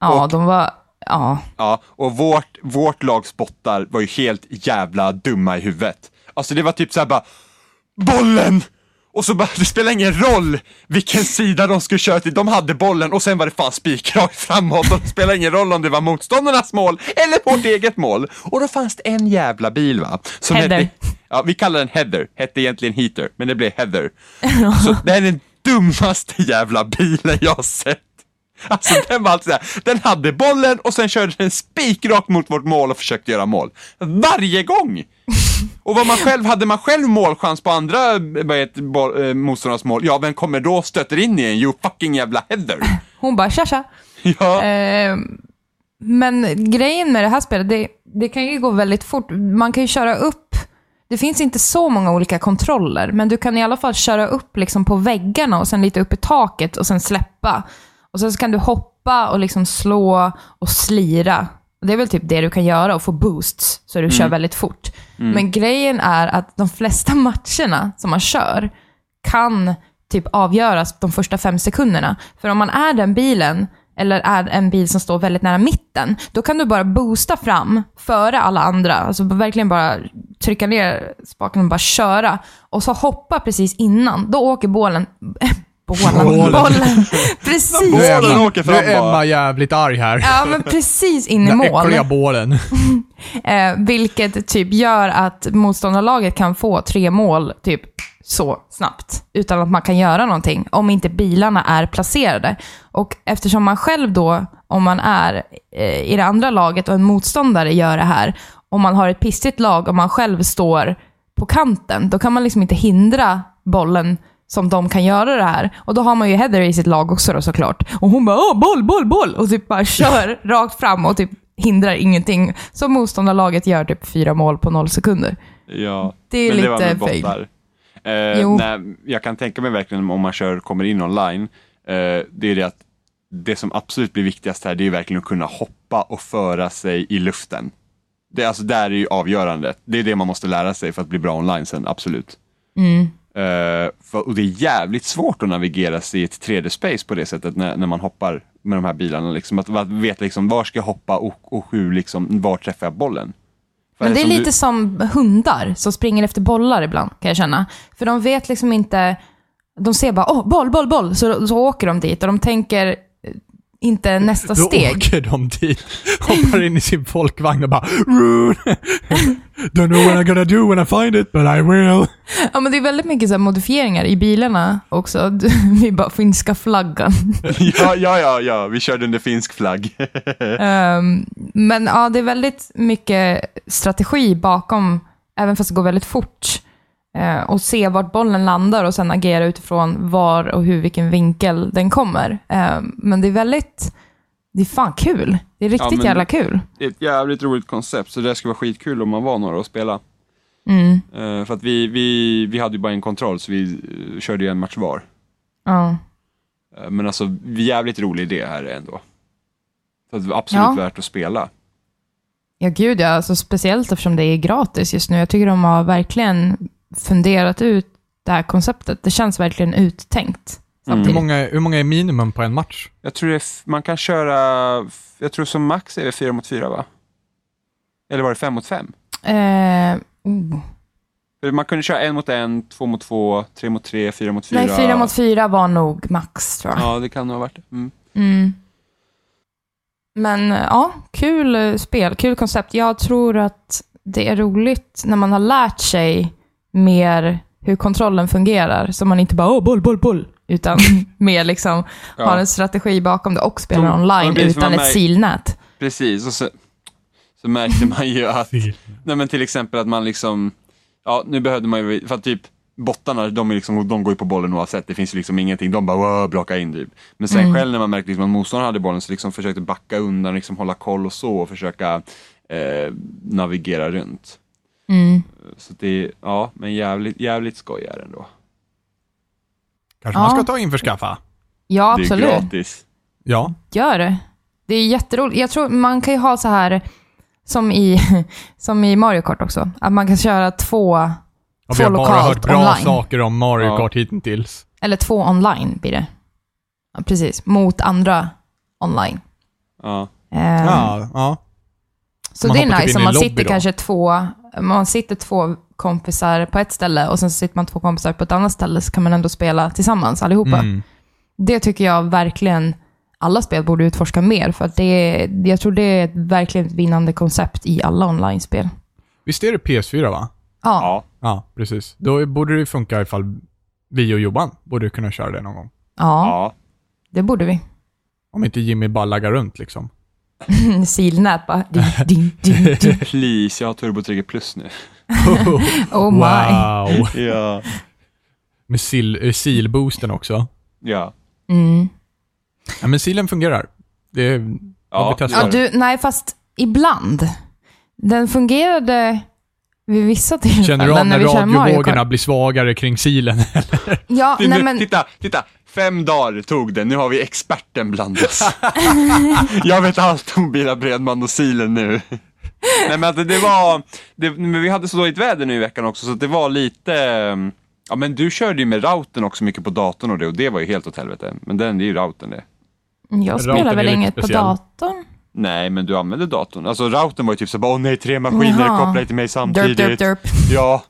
Ja, Och- de var... Ja. Ja, och vårt, vårt lags bottar var ju helt jävla dumma i huvudet. Alltså det var typ såhär bara, bollen! Och så bara, det spelar ingen roll vilken sida de skulle köra till, de hade bollen och sen var det fan spikrakt framåt och det spelar ingen roll om det var motståndarnas mål eller vårt eget mål. Och då fanns det en jävla bil va. Som Heather. Hette, ja, vi kallar den Heather, hette egentligen Heater, men det blev Heather. Så det är den dummaste jävla bilen jag har sett. Alltså den var alltså, den hade bollen och sen körde den spikrakt mot vårt mål och försökte göra mål. Varje gång! Och vad man själv, hade man själv målchans på andra eh, motståndarnas mål, ja vem kommer då stöter in i en? You fucking jävla Heather! Hon bara tja tja. Ja, Ehm, men grejen med det här spelet, det, det kan ju gå väldigt fort. Man kan ju köra upp, det finns inte så många olika kontroller, men du kan i alla fall köra upp liksom på väggarna och sen lite upp i taket och sen släppa. Och sen så kan du hoppa och liksom slå och slira. Det är väl typ det du kan göra och få boosts, så du kör väldigt fort. Men grejen är att de flesta matcherna som man kör kan typ avgöras de första fem sekunderna. För om man är den bilen, eller är en bil som står väldigt nära mitten, då kan du bara boosta fram före alla andra. Alltså verkligen bara trycka ner spaken och bara köra. Och så hoppa precis innan. Då åker bålen... Bålen. Bålen. Precis Nu är Bollen in, åker fram nu är. Emma jävligt arg här. ja, men precis in i Den mål. äckliga bålen. Eh, vilket typ gör att motståndarlaget kan få tre mål typ så snabbt. Utan att man kan göra någonting. Om inte bilarna är placerade. Och eftersom man själv då, om man är eh, i det andra laget och en motståndare gör det här. Om man har ett pissigt lag och man själv står på kanten. Då kan man liksom inte hindra bollen som de kan göra det här. Och då har man ju Heather i sitt lag också då såklart. Och hon bara Åh, boll, boll, boll! Och typ bara kör rakt fram och typ hindrar ingenting. Så motståndarlaget gör typ fyra mål på noll sekunder. Ja, Det är men lite fail. Eh, Jo. nej, jag kan tänka mig verkligen om man kör, kommer in online, eh, det är det att det som absolut blir viktigast här, det är verkligen att kunna hoppa och föra sig i luften. Det, alltså, där är ju avgörande. Det är det man måste lära sig för att bli bra online sen, absolut. Mm. Eh, för, och det är jävligt svårt att navigera sig i ett 3D-space på det sättet när, när man hoppar med de här bilarna. Liksom, att, att veta liksom, var ska jag hoppa och, och hur, liksom, var träffar jag bollen? För Men det är lite du- som hundar som springer efter bollar ibland, kan jag känna. För de vet liksom inte... De ser bara åh, boll, boll, boll, så, så åker de dit och de tänker inte nästa Då steg. åker de dit, hoppar in i sin folkvagn och bara! Don't know what I'm gonna do when I find it, but I will. Ja, men det är väldigt mycket så här modifieringar i bilarna också. Vi bara, finska flaggan. ja, ja, ja, ja, vi körde under finsk flagg. Ehm, men ja, det är väldigt mycket strategi bakom, även fast det går väldigt fort. Uh, och se vart bollen landar och sen agera utifrån var och hur, vilken vinkel den kommer. Ehm, men det är väldigt, det är fan kul. Det är riktigt men- jävla kul. det är ett jävligt roligt koncept, så det skulle vara skitkul om man var några och spela. Mm. Eh, för att vi, vi, vi hade ju bara en kontroll, så vi eh, körde ju en match var. Ja. Eh, men alltså, jävligt rolig idé här ändå. Så att det var absolut Ja. värt att spela. Ja, gud ja. Alltså, speciellt eftersom det är gratis just nu. Jag tycker de har verkligen funderat ut det här konceptet. Det känns verkligen uttänkt. Hur Samtidigt. många, hur många är minimum på en match? Jag tror det är, man kan köra, jag tror som max är det fyra mot fyra va? Eller var det fem mot fem? Eh, oh. Man kunde köra en mot en, två mot två, tre mot tre, fyra mot fyra. Nej, fyra mot fyra var nog max tror jag. Ja, det kan nog ha varit det. Mm. Mm. Men ja, kul eh, spel, kul koncept. Jag tror att det är roligt när man har lärt sig mer hur kontrollen fungerar. Så man inte bara åh, boll, boll, boll. Utan mer liksom Ja. har en strategi bakom det och spelar Som- online precis, utan ett silnät. Precis, och så, så märkte man ju att, nej men till exempel att man liksom, ja nu behövde man ju, för att typ bottarna, de, är liksom, de går ju på bollen oavsett. Det finns ju liksom ingenting. De bara wow, blocka in typ. Men sen själv när man märkte liksom att motståndaren hade bollen så liksom försökte backa undan, liksom hålla koll och så och försöka eh, navigera runt. Mm. Så det, ja, men jävligt, jävligt skoj är det ändå. Kanske man Ja. ska ta och införskaffa? Ja, Det är absolut. gratis. Ja. Gör det. Det är jätteroligt. Jag tror man kan ju ha så här, som i, som i Mario Kart också, att man kan köra två, vi två har bara lokalt hört bra online. saker om Mario Ja. Kart hittills. Eller två online blir det. Ja, precis. Mot andra online. Ja. Ehm, Ja, ja. Så Man det är typ nice om man sitter då. kanske två, man sitter två kompisar på ett ställe och sen så sitter man två kompisar på ett annat ställe så kan man ändå spela tillsammans allihopa. Mm. Det tycker jag verkligen alla spel borde utforska mer för att det är, jag tror det är ett verkligen ett vinnande koncept i alla online-spel. Visst är det PS4 va? Ja, ja. Ja, precis. Då borde det funka ifall vi och Johan borde kunna köra det någon gång. ja, ja. det borde vi. Om inte Jimmy bara laggar runt liksom. Silnät bara. Din, din, din, din. Please, jag har Turbo Trigger Plus nu. Oh my. wow! Ja. Med sil, eh, silboosten också. Ja. Mm. Ja, men silen fungerar. Det är, ja, Ja, vi. Ja, du, nej, fast ibland. Den fungerade vid vissa tillfällen Känner du av när när radiovågorna blir svagare kring silen? Ja, Det, nej men Titta, titta! Fem dagar tog det, nu har vi experten bland oss. jag vet allt om Bila Bredman och silen nu. Nej men alltså det var, det, men vi hade så dåligt väder nu i veckan också så det var lite, ehm, ja men du körde ju med routern också mycket på datorn och det och det var ju helt åt helvete. Men den, det är ju routern det. jag Routern spelar väl inget på datorn? Nej men du använde datorn. Alltså routern var ju typ så bara, åh nej tre maskiner Jaha. kopplade till mig samtidigt. Derp, derp, derp. Ja,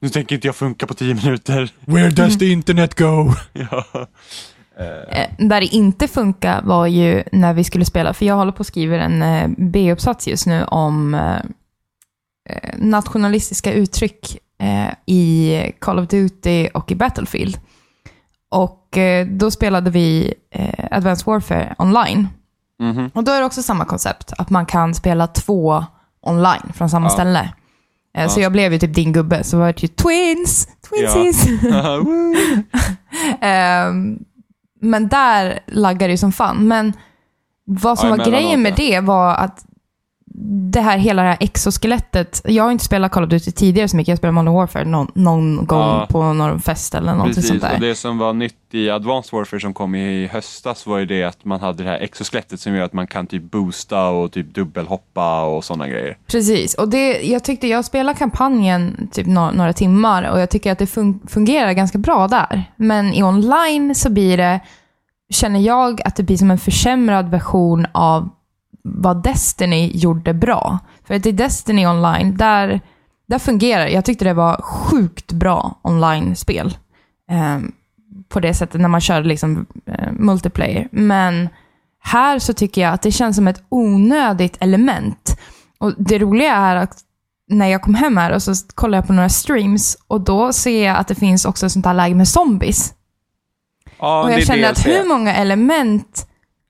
nu tänker inte jag funka på tio minuter. Where does the internet go? ja. Eh, där det inte funkar var ju när vi skulle spela, för jag håller på att skriva en eh, B-uppsats just nu om eh, nationalistiska uttryck i Call of Duty och i Battlefield. Och då spelade vi Advanced Warfare online. Mhm. Och då är det också samma koncept, att man kan spela två online från samma Ja. ställe. Eh, Så Ja. jag blev ju typ din gubbe, så var det ju twins, twinsies. Woo. Ehm, men där laggar det ju som fan. Men vad som Ja, var grejen med ja. det var att det här hela det här exoskelettet. Jag har inte spelat Call of Duty tidigare så mycket. Jag spelade Modern Warfare någon, någon gång Ja. på någon fest eller någonting Precis, sånt där. och det som var nytt i Advanced Warfare som kom i höstas var ju det att man hade det här exoskelettet som gör att man kan typ boosta och typ dubbelhoppa och sådana grejer. Precis, och det, jag tyckte jag spelade kampanjen typ några, några timmar och jag tycker att det fun- fungerar ganska bra där. Men i online så blir det, känner jag att det blir som en försämrad version av vad Destiny gjorde bra. För att i Destiny online, där, där fungerar Jag tyckte det var sjukt bra online-spel. Ehm, på det sättet när man kör liksom eh, multiplayer. Men här så tycker jag att det känns som ett onödigt element. Och det roliga är att när jag kom hem här och så kollade jag på några streams och då ser jag att det finns också ett sånt här läge med zombies. Ja, och jag kände att hur många element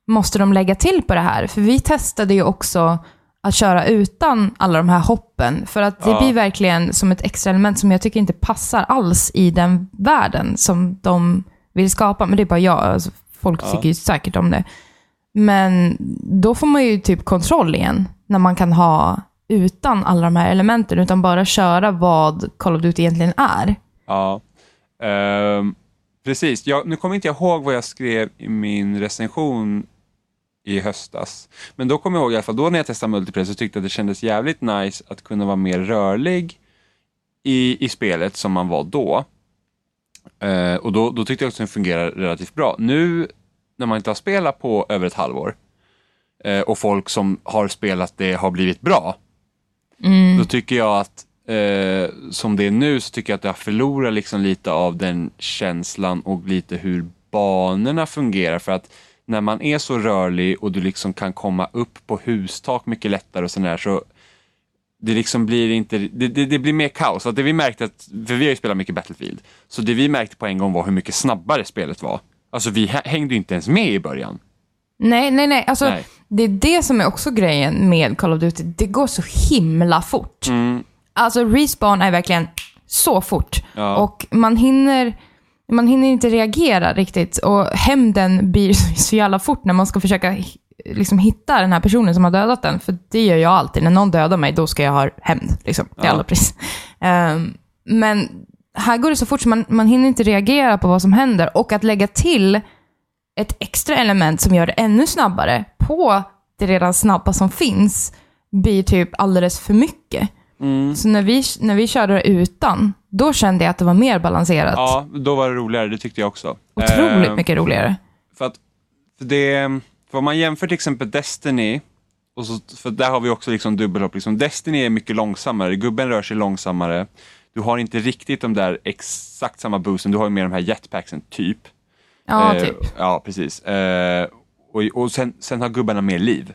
måste de lägga till på det här? För vi testade ju också att köra utan alla de här hoppen. För att det Ja. blir verkligen som ett extra element som jag tycker inte passar alls i den världen som de vill skapa. Men det är bara jag, alltså, folk Ja. tycker ju säkert om det. Men då får man ju typ kontroll igen, när man kan ha utan alla de här elementen, utan bara köra vad Call of Duty egentligen är. Ja, Ehm, precis. Jag, nu kommer inte jag ihåg vad jag skrev i min recension i höstas. Men då kommer jag ihåg i alla fall, då när jag testade multiplayer så tyckte jag att det kändes jävligt nice att kunna vara mer rörlig i, i spelet som man var då. Eh, och då, då tyckte jag också att det fungerar relativt bra. Nu när man inte har spelat på över ett halvår eh, och folk som har spelat det har blivit bra, Mm. då tycker jag att eh, som det är nu så tycker jag att det har förlorat liksom lite av den känslan och lite hur banorna fungerar. För att när man är så rörlig och du liksom kan komma upp på hustak mycket lättare och sådär så det liksom blir inte, det, det, det blir mer kaos. Att det vi märkte, att, för vi har ju spelat mycket Battlefield, så det vi märkte på en gång var hur mycket snabbare spelet var. Alltså vi hä- hängde ju inte ens med i början. Nej, nej, nej. Alltså, Nej. Det är det som är också grejen med Call of Duty. Det går så himla fort. Mm, Alltså respawn är verkligen så fort. Ja. Och man hinner, man hinner inte reagera riktigt. Och hämnden blir så jävla fort när man ska försöka liksom, hitta den här personen som har dödat den. För det gör jag alltid. När någon dödar mig, då ska jag ha hämnd. Liksom, till Ja. alla pris. Ehm, men här går det så fort så man, man hinner inte reagera på vad som händer. Och att lägga till ett extra element som gör det ännu snabbare på det redan snabba som finns blir typ alldeles för mycket. Mm. Så när vi, när vi körde utan, då kände jag att det var mer balanserat. Ja, då var det roligare, det tyckte jag också. Otroligt Eh, mycket roligare. För att för det, för om man jämför till exempel Destiny, och så, för där har vi också liksom dubbelhopp. Liksom. Destiny är mycket långsammare, gubben rör sig långsammare. Du har inte riktigt de där exakt samma boosten, du har ju mer de här jetpacksen typ. Ja, Eh, typ. Ja, precis. Eh, och och sen, sen har gubbarna mer liv.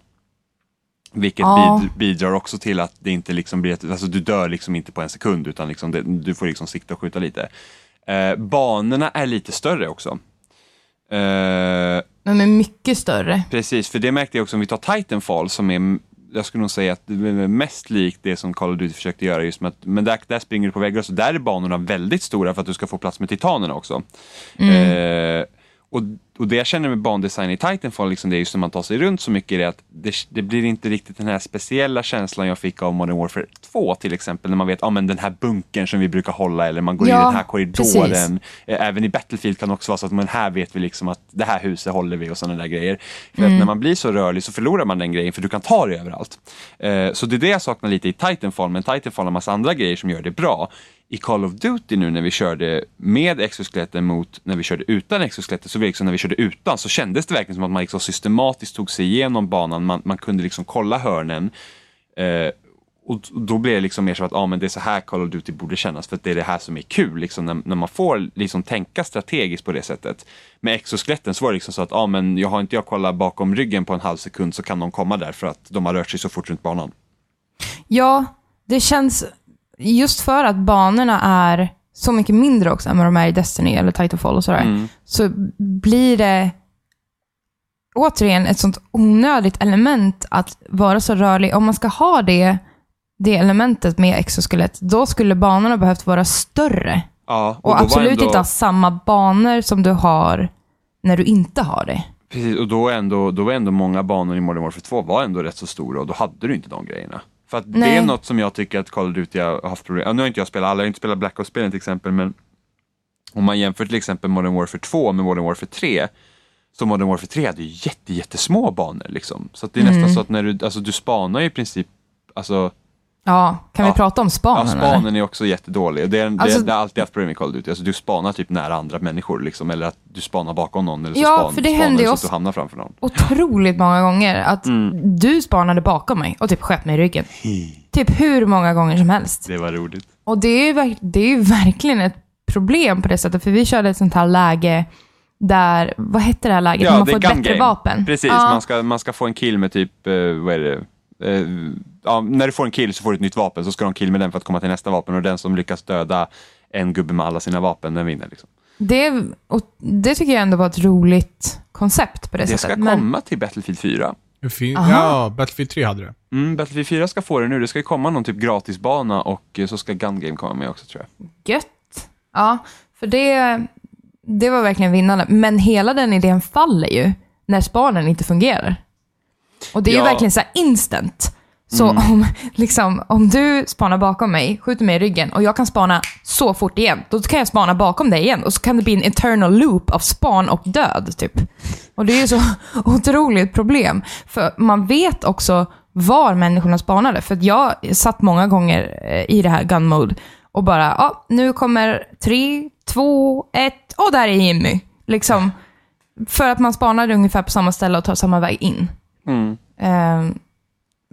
Vilket Ja. bid, bidrar också till att det inte liksom blir ett, alltså du dör liksom inte på en sekund utan liksom det, du får liksom sikta och skjuta lite. Eh, banorna är lite större också. Eh, De är mycket större. Precis, för det märkte jag också om vi tar Titanfall som är, jag skulle nog säga att det är mest likt det som Call of Duty försökte göra just med att, men där, där springer du på väggar så där är banorna väldigt stora för att du ska få plats med titanerna också. Eh, och, och det jag känner med bandesign i Titanfall, liksom det är just när man tar sig runt så mycket, är det att det, det blir inte riktigt den här speciella känslan jag fick av Modern Warfare 2 till exempel, när man vet, ja ah, men den här bunkern som vi brukar hålla eller man går in i Ja, den här korridoren. precis. Eh, Även i Battlefield kan det också vara så att men här vet vi liksom att det här huset håller vi och sådana där grejer. För att när man blir så rörlig så förlorar man den grejen för du kan ta det överallt. Eh, Så det är det jag saknar lite i Titanfall, men Titanfall har massa andra grejer som gör det bra. I Call of Duty nu när vi körde med exoskeletten mot när vi körde utan exoskeletten, så liksom när vi körde utan så kändes det verkligen som att man liksom systematiskt tog sig igenom banan, man, man kunde liksom kolla hörnen. Eh, och då blir det liksom mer så att ah, men det är så här Call of Duty borde kännas för att det är det här som är kul, liksom, när, när man får liksom tänka strategiskt på det sättet. Med exoskeletten så var det liksom så att ah, men jag har inte jag kollat bakom ryggen på en halv sekund så kan de komma där för att de har rört sig så fort runt banan. Ja, det känns... Just för att banorna är så mycket mindre också än vad de är i Destiny eller Titanfall och sådär, Mm. så blir det återigen ett sånt onödigt element att vara så rörlig. Om man ska ha det, det elementet med exoskelett, då skulle banorna behövt vara större. Ja, Och, var absolut ändå- inte ha samma banor som du har när du inte har det. Precis, och då, ändå, då var ändå många banor i Modern Warfare 2 var ändå rätt så stora och då hade du inte de grejerna. För att det Nej. är något som jag tycker att Call of Duty har haft problem ja, Nu har inte jag spelat alla, jag har inte spelat Black Ops-spelen till exempel, men om man jämför till exempel Modern Warfare 2 med Modern Warfare 3, så Modern Warfare 3 hade ju jätte, jättesmå banor. Liksom. Så att det är Mm. nästan så att när du, alltså du spanar i princip, alltså, Ja, kan Ja. vi prata om ja, spanen? eller? spanen är också jättedålig. Det, är, Alltså- det, det har alltid haft problem med Call of Duty. Alltså, du spanar typ nära andra människor, liksom, eller att du spanar bakom någon, eller så Ja, span, för det händer så oss- att du hamnar framför någon. otroligt många gånger att Mm. du spanade bakom mig och typ sköt mig i ryggen. Typ hur många gånger som helst. Det var roligt. Och det är, ju det är verkligen ett problem på det sättet, för vi körde ett sånt här läge där, vad hette det här läget? När man får ett bättre game. vapen. Precis, Ja. man, ska, man ska få en kill med typ, eh, vad är det? Ja, när du får en kill så får du ett nytt vapen, så ska du ha en kill med den för att komma till nästa vapen och den som lyckas döda en gubbe med alla sina vapen, den vinner. Liksom. Det, och det tycker jag ändå var ett roligt koncept på det, Det sättet. ska Men- komma till Battlefield 4. Det fin- Aha. ja, Battlefield 3 hade det. Mm, Battlefield 4 ska få det nu, det ska ju komma någon typ gratisbana och eh, så ska Gun Game komma med också tror jag. Gött. Ja, för det, det var verkligen vinnande. Men hela den idén faller ju när spanen inte fungerar. Och det är ju Ja. Mm. verkligen så här instant. Så om, liksom, om du spanar bakom mig, skjuter mig i ryggen och jag kan spana så fort igen, då kan jag spana bakom dig igen och så kan det bli en eternal loop av span och död. typ. Och det är ju så otroligt problem. För man vet också var människorna spanade. För jag satt många gånger eh, i det här gun mode och bara, ja, nu kommer tre, två, ett och där är Jimmy. Liksom, för att man spanade ungefär på samma ställe och tar samma väg in. Mm. Ehm,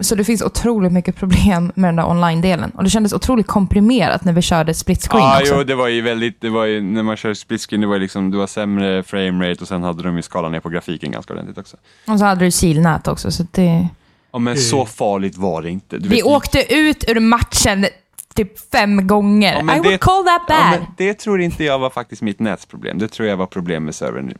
så det finns otroligt mycket problem med den där online-delen. Och det kändes otroligt komprimerat när vi körde split screen Ja, också. jo, det var ju väldigt, det var ju, när man kör split screen, det var ju liksom, det var sämre framerate och sen hade de ju skalat ner på grafiken ganska ordentligt också. Och så hade du kilnät också. Så det... Ja, men så farligt var det inte. Du Vi vet, åkte ut ur matchen typ fem gånger. Ja, I det- would call that Ja, bad. men det tror inte jag var faktiskt mitt nätsproblem. Det tror jag var problem med servern.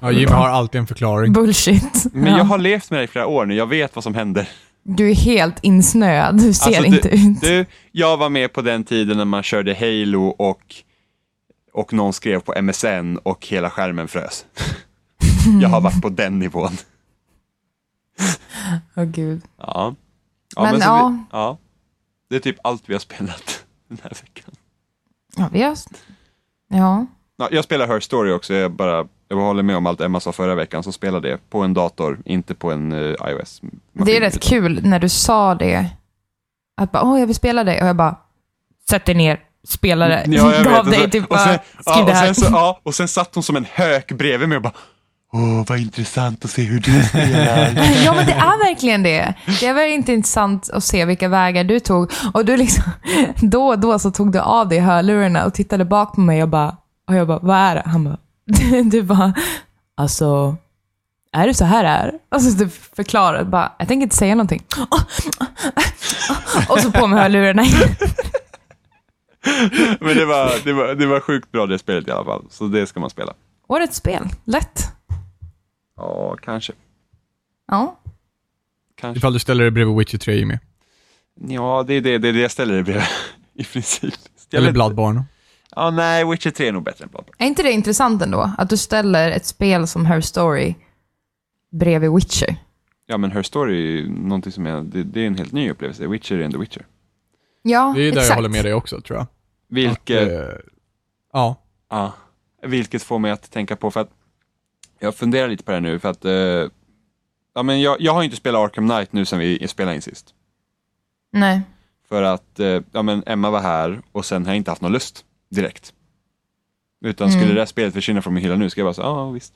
Ja, Jimmy har alltid en förklaring. Bullshit. Men Ja. jag har levt med det i flera år nu, jag vet vad som händer. Du är helt insnöad. Du ser Alltså, inte du, ut. Du, jag var med på den tiden när man körde Halo och, och någon skrev på MSN och hela skärmen frös. jag har varit på den nivån. Åh gud. Ja. ja, Men så ja. Vi, ja. Det är typ allt vi har spelat den här veckan. Ja, vi har... Ja. Ja, jag spelar Her Story också, jag, bara, jag håller med om allt Emma sa förra veckan, så spelar det på en dator, inte på en uh, iOS. Det är rätt kul när du sa det. Att bara, åh, jag vill spela det. Och jag bara, sätt dig ner, spela det. Ja, jag Gav dig Och typ och bara, skriv ja, det och, här. sen så, ja, och sen satt hon som en hök bredvid mig och bara Åh, vad intressant att se hur du spelar. Ja, men det är verkligen det. Det är väldigt intressant att se vilka vägar du tog. Och du liksom, då och då så tog du av dig hörlurarna och tittade bak på mig och bara, och jag bara, vad är det? Han bara, du bara, alltså, är det så här det är? Och så du förklarade, bara, jag tänker inte säga någonting. Och så på med hörlurarna. Men det var, det, var, det var sjukt bra det spelet i alla fall, så det ska man spela. Årets spel, lätt. Ja, kanske. Ja. kanske. Ifall du ställer dig bredvid Witcher 3 Jimmy. Ja, det är det, det, är det jag ställer det bredvid, i princip. Eller Bloodborne. Ja, nej, Witcher 3 är nog bättre än Bloodborne. Är inte det intressant ändå? Att du ställer ett spel som Her Story bredvid Witcher. Ja, men Her Story är ju någonting som är, det, det är en helt ny upplevelse. Witcher är ändå Witcher. Ja, Det är där exakt. jag håller med dig också tror jag. Vilket, Eh, ja. ja, vilket får mig att tänka på, för att jag funderar lite på det här nu, för att eh, ja, men jag, jag har inte spelat Arkham Knight nu sen vi spelade in sist. Nej. För att eh, ja, men Emma var här och sen har jag inte haft någon lust direkt. Utan skulle Mm. det här spelet försvinna från min hylla nu ska jag bara säga, ja visst.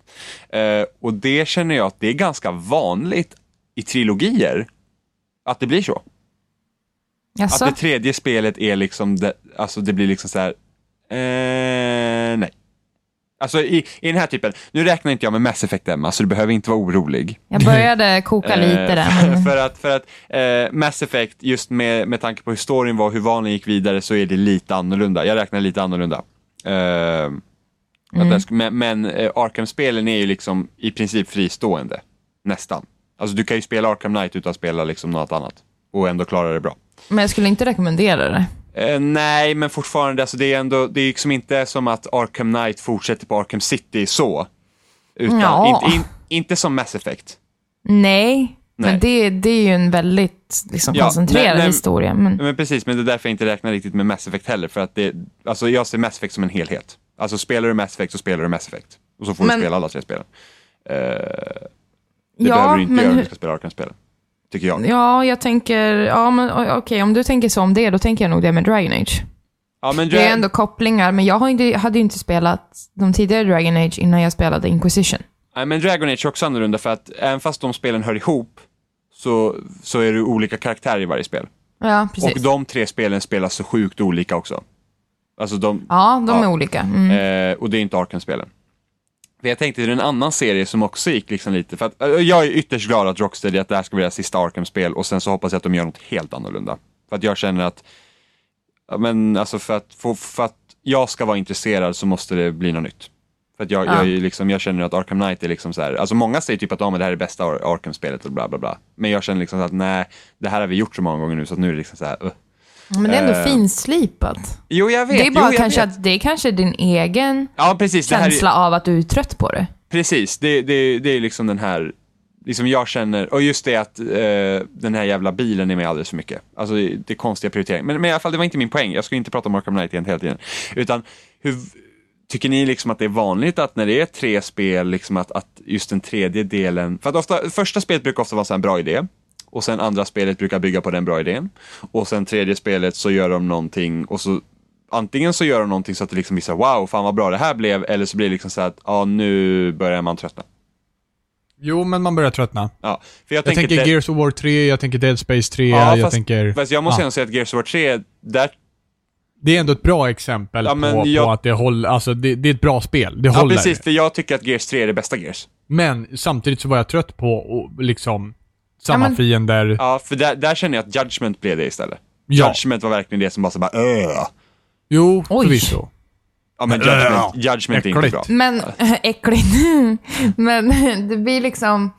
Eh, och det känner jag att det är ganska vanligt i trilogier. Att det blir så. Jaså? Att det tredje spelet är liksom, det, alltså det blir liksom så här, eh, nej. Alltså i, i den här typen, nu räknar inte jag med Mass Effect Emma, så du behöver inte vara orolig. Jag började koka lite Eh, där. för, att, för att eh, Mass Effect, just med, med tanke på hur storyn var, hur vanan gick vidare, så är det lite annorlunda. Jag räknar lite annorlunda. Eh, Mm. det sk- men men eh, Arkham-spelen är ju liksom i princip fristående. Nästan. Alltså du kan ju spela Arkham Knight utan att spela liksom något annat. Och ändå klara det bra. men jag skulle inte rekommendera det. Eh, nej, men fortfarande, alltså det är ändå, det är liksom inte som att Arkham Knight fortsätter på Arkham City så. Utan Ja. inte, in, inte som Mass Effect. Nej, Nej. men det, det är ju en väldigt liksom, Ja, koncentrerad nej, nej. historia. Men... Men precis, men det är därför jag inte räknar riktigt med Mass Effect heller. För att det, alltså jag ser Mass Effect som en helhet. Alltså spelar du Mass Effect så spelar du Mass Effect. Och så får Men- du spela alla tre spelen. Eh, det Ja, behöver du inte men göra om du ska spela Arkham-spelen. Tycker jag. Ja, jag tänker, ja men okej, om du tänker så om det, då tänker jag nog det med Dragon Age. Ja, men Det är ändå kopplingar, men jag har inte, hade ju inte spelat de tidigare Dragon Age innan jag spelade Inquisition. Nej, men Dragon Age är också annorlunda för att även fast de spelen hör ihop så, så är det olika karaktärer i varje spel. Ja, precis. Och de tre spelen spelas så sjukt olika också. Alltså de, Ja, de Ja. är olika. Mm. Eh, och det är inte Arkham-spelen. Jag tänkte, det är en annan serie som också gick liksom lite, för att, jag är ytterst glad att Rocksteady, att det här ska bli deras sista Arkham-spel och sen så hoppas jag att de gör något helt annorlunda. För att jag känner att, men alltså för att, för, för att jag ska vara intresserad så måste det bli något nytt. För att jag, Ja. jag, liksom, jag känner att Arkham Knight är liksom så här, alltså många säger typ att ja, men det här är bästa Ar- Arkham-spelet och bla bla bla. Men jag känner liksom att nej, det här har vi gjort så många gånger nu så att nu är det liksom så här, uh. Men det är ändå eh, finslipat. Jo jag vet, Det är bara jo, kanske vet. att det är kanske din egen Ja precis, här är, känsla av att du är trött på det. Precis, det, det, det är liksom den här, liksom jag känner, och just det att eh, den här jävla bilen är med alldeles för mycket. Alltså det, det är konstiga prioriteringar. Men, men i alla fall, det var inte min poäng. Jag ska inte prata om Arkham Knight igen hela tiden. Utan, hur, tycker ni liksom att det är vanligt att när det är tre spel, liksom att, att just den tredje delen, för att ofta, första spelet brukar ofta vara en bra idé. Och sen andra spelet brukar bygga på den bra idén. Och sen tredje spelet så gör de någonting och så antingen så gör de någonting så att det liksom blir så wow, fan vad bra det här blev, eller så blir det liksom så att, ja, nu börjar man tröttna. Jo, men man börjar tröttna. Ja, för jag, Jag tänker, tänker Gears of War 3, jag tänker Dead Space 3, Ja, jag fast- tänker... Fast jag måste Ja. ändå säga att Gears of War 3, där, Det är ändå ett bra exempel Ja, på, jag- på att det håller, alltså det, det är ett bra spel. Det ja håller. precis, för jag tycker att Gears 3 är det bästa Gears. Men samtidigt så var jag trött på och, liksom samma Ja, men- fiender. Ja, för där, där känner jag att Judgment blev det istället. Ja. Judgment var verkligen det som bara så bara, öh. Jo, Oj. förvisso. Ja men Judgment, judgment är inte Äckligt. bra. Men, äckligt. Men det blir liksom...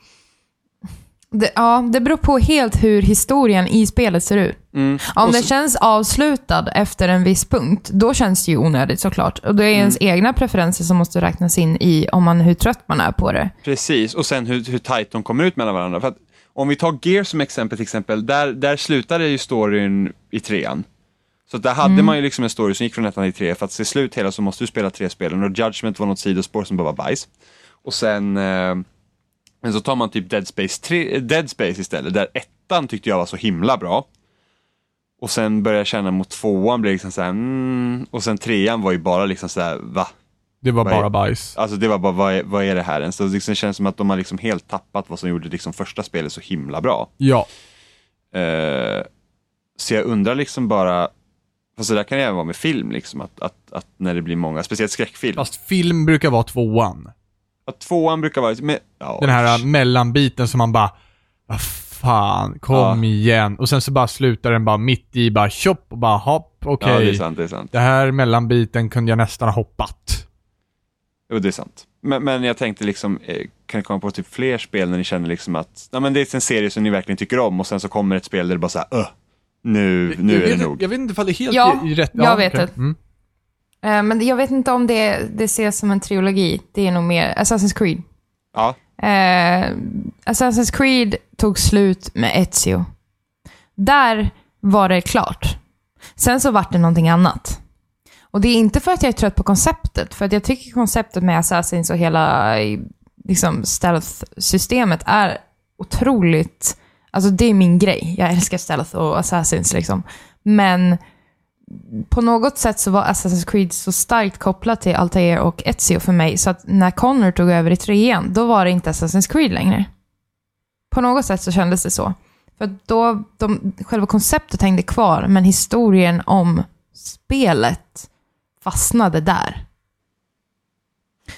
Det, ja, det beror på helt hur historien i spelet ser ut. Mm. Om Och den så- känns avslutad efter en viss punkt, då känns det ju onödigt såklart. Och det är ens Mm. egna preferenser som måste räknas in i om man, hur trött man är på det. Precis, och sen hur, hur tajt de kommer ut mellan varandra. För att, om vi tar Gear som exempel, till exempel där, där slutade ju storyn i trean. Så där hade man ju liksom en story som gick från ettan till tre, för att se slut hela så måste du spela tre spelen och Judgment var något sidospår som bara var bajs. Och sen, eh, men så tar man typ Dead Space, 3, Dead Space istället, där ettan tyckte jag var så himla bra. Och sen började jag känna mot tvåan blev liksom såhär, mm, och sen trean var ju bara liksom såhär, va? Det var Vad är- bara bajs. Alltså det var bara, vad är, vad är det här ens? Så det liksom känns som att de har liksom helt tappat vad som gjorde liksom första spelet så himla bra. Ja. Eh, så jag undrar liksom bara, fast det där kan ju även vara med film, liksom, att, att, att när det blir många, speciellt skräckfilm. Fast film brukar vara tvåan. Att tvåan brukar vara, med, ja, Den här mellanbiten som man bara, vad fan, kom Ja. igen. Och sen så bara slutar den bara mitt i, bara tjopp och bara hopp, okej. ja, det är sant, det är sant. Det här mellanbiten kunde jag nästan ha hoppat. Jo, det är sant. Men, men jag tänkte liksom, eh, kan ni komma på typ fler spel när ni känner liksom att, ja men det är en serie som ni verkligen tycker om och sen så kommer ett spel där det bara såhär, öh, nu, nu jag är det vet, nog. Jag vet inte ifall det är helt Ja, i, i rätt... jag vet okej. det. Mm. Eh, men jag vet inte om det, det ses som en trilogi. Det är nog mer Assassin's Creed. Ja, Eh, Assassin's Creed tog slut med Ezio. Där var det klart. Sen så vart det någonting annat. Och det är inte för att jag är trött på konceptet, för att jag tycker konceptet med Assassins och hela eh, liksom, stealth-systemet är otroligt... Alltså det är min grej. Jag älskar stealth och Assassins liksom. Men på något sätt så var Assassin's Creed så starkt kopplat till Altair och Ezio för mig, så att när Connor tog över i trean, då var det inte Assassin's Creed längre. På något sätt så kändes det så. För då, de, själva konceptet hängde kvar, men historien om spelet fastnade där.